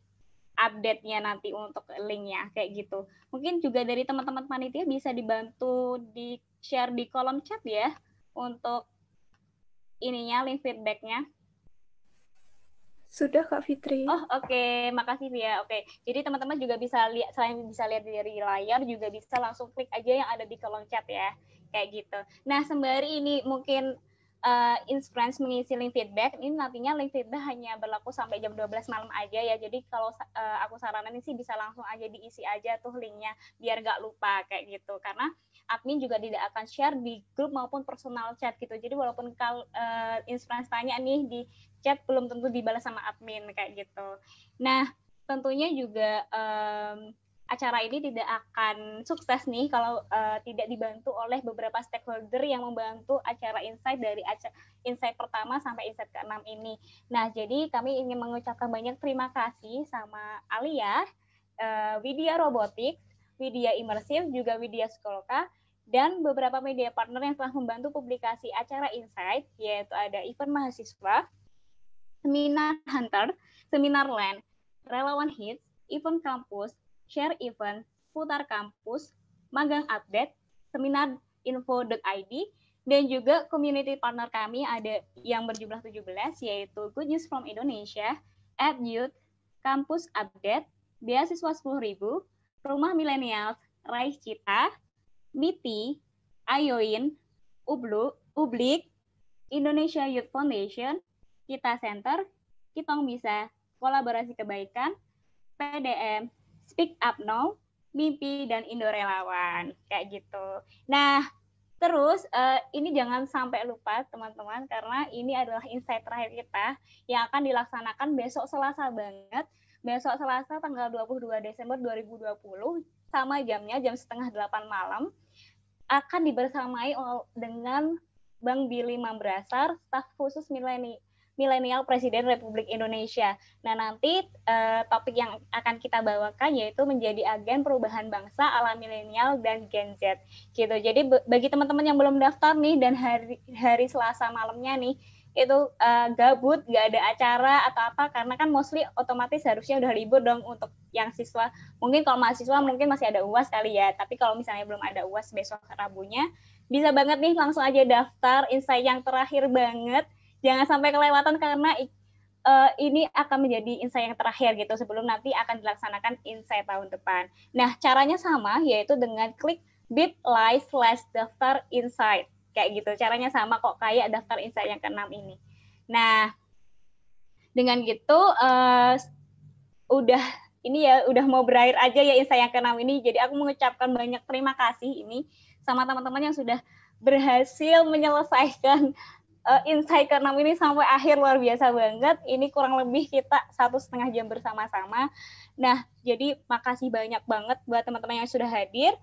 update-nya nanti untuk linknya kayak gitu. Mungkin juga dari teman-teman panitia bisa dibantu di share di kolom chat ya untuk ininya link feedbacknya. Sudah Kak Fitri. Oh oke, okay. makasih ya. Oke, okay. jadi teman-teman juga bisa lihat selain bisa lihat dari layar juga bisa langsung klik aja yang ada di kolom chat ya, kayak gitu. Nah sembari ini mungkin uh, mengisi link feedback, ini nantinya link feedback hanya berlaku sampai jam 12 malam aja ya. Jadi kalau uh, aku saranin sih bisa langsung aja diisi aja tuh linknya biar nggak lupa kayak gitu. Karena admin juga tidak akan share di grup maupun personal chat gitu. Jadi walaupun kalau uh, Inspirance tanya nih di chat belum tentu dibalas sama admin kayak gitu. Nah, tentunya juga um, acara ini tidak akan sukses nih kalau uh, tidak dibantu oleh beberapa stakeholder yang membantu acara insight dari acara insight pertama sampai insight ke-6 ini. Nah, jadi kami ingin mengucapkan banyak terima kasih sama Alia, uh, Widya Robotics, Widya Imersif, juga Widya Skoloka, dan beberapa media partner yang telah membantu publikasi acara insight, yaitu ada event mahasiswa, seminar hunter, seminar land, relawan hits, event kampus, share event, putar kampus, magang update, seminar info.id, dan juga community partner kami ada yang berjumlah 17, yaitu Good News from Indonesia, App Youth, Kampus Update, Beasiswa 10.000, Rumah Milenials, Raih Cita, MITI, Ayoin, Ublu, Ublik, Indonesia Youth Foundation, kita Center, Kitong Bisa, Kolaborasi Kebaikan, PDM, Speak Up Now, Mimpi, dan Indo Relawan. Kayak gitu. Nah, terus uh, ini jangan sampai lupa teman-teman, karena ini adalah insight terakhir kita yang akan dilaksanakan besok Selasa banget. Besok Selasa tanggal 22 Desember 2020, sama jamnya, jam setengah delapan malam, akan dibersamai dengan Bang Billy Mambrasar, staf khusus milenial milenial Presiden Republik Indonesia. Nah, nanti uh, topik yang akan kita bawakan yaitu menjadi agen perubahan bangsa ala milenial dan Gen Z. Gitu. Jadi bagi teman-teman yang belum daftar nih dan hari hari Selasa malamnya nih itu uh, gabut, nggak ada acara atau apa karena kan mostly otomatis harusnya udah libur dong untuk yang siswa. Mungkin kalau mahasiswa mungkin masih ada UAS kali ya, tapi kalau misalnya belum ada UAS besok Rabunya, bisa banget nih langsung aja daftar insight yang terakhir banget jangan sampai kelewatan karena uh, ini akan menjadi insight yang terakhir gitu sebelum nanti akan dilaksanakan insight tahun depan. Nah, caranya sama yaitu dengan klik bit.ly slash daftar insight. Kayak gitu, caranya sama kok kayak daftar insight yang keenam ini. Nah, dengan gitu uh, udah ini ya udah mau berakhir aja ya insight yang keenam ini. Jadi aku mengucapkan banyak terima kasih ini sama teman-teman yang sudah berhasil menyelesaikan uh, insight ke enam ini sampai akhir luar biasa banget. Ini kurang lebih kita satu setengah jam bersama-sama. Nah, jadi makasih banyak banget buat teman-teman yang sudah hadir.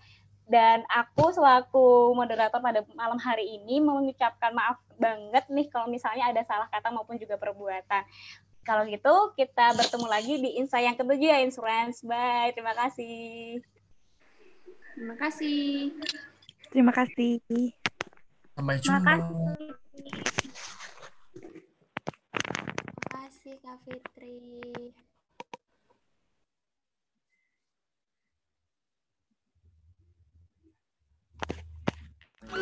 Dan aku selaku moderator pada malam hari ini mengucapkan maaf banget nih kalau misalnya ada salah kata maupun juga perbuatan. Kalau gitu kita bertemu lagi di insight yang ketujuh ya Insurance. Bye, terima kasih. Terima kasih. Terima kasih. Sampai jumpa. Terima kasih. Terima kasih Kak Fitri.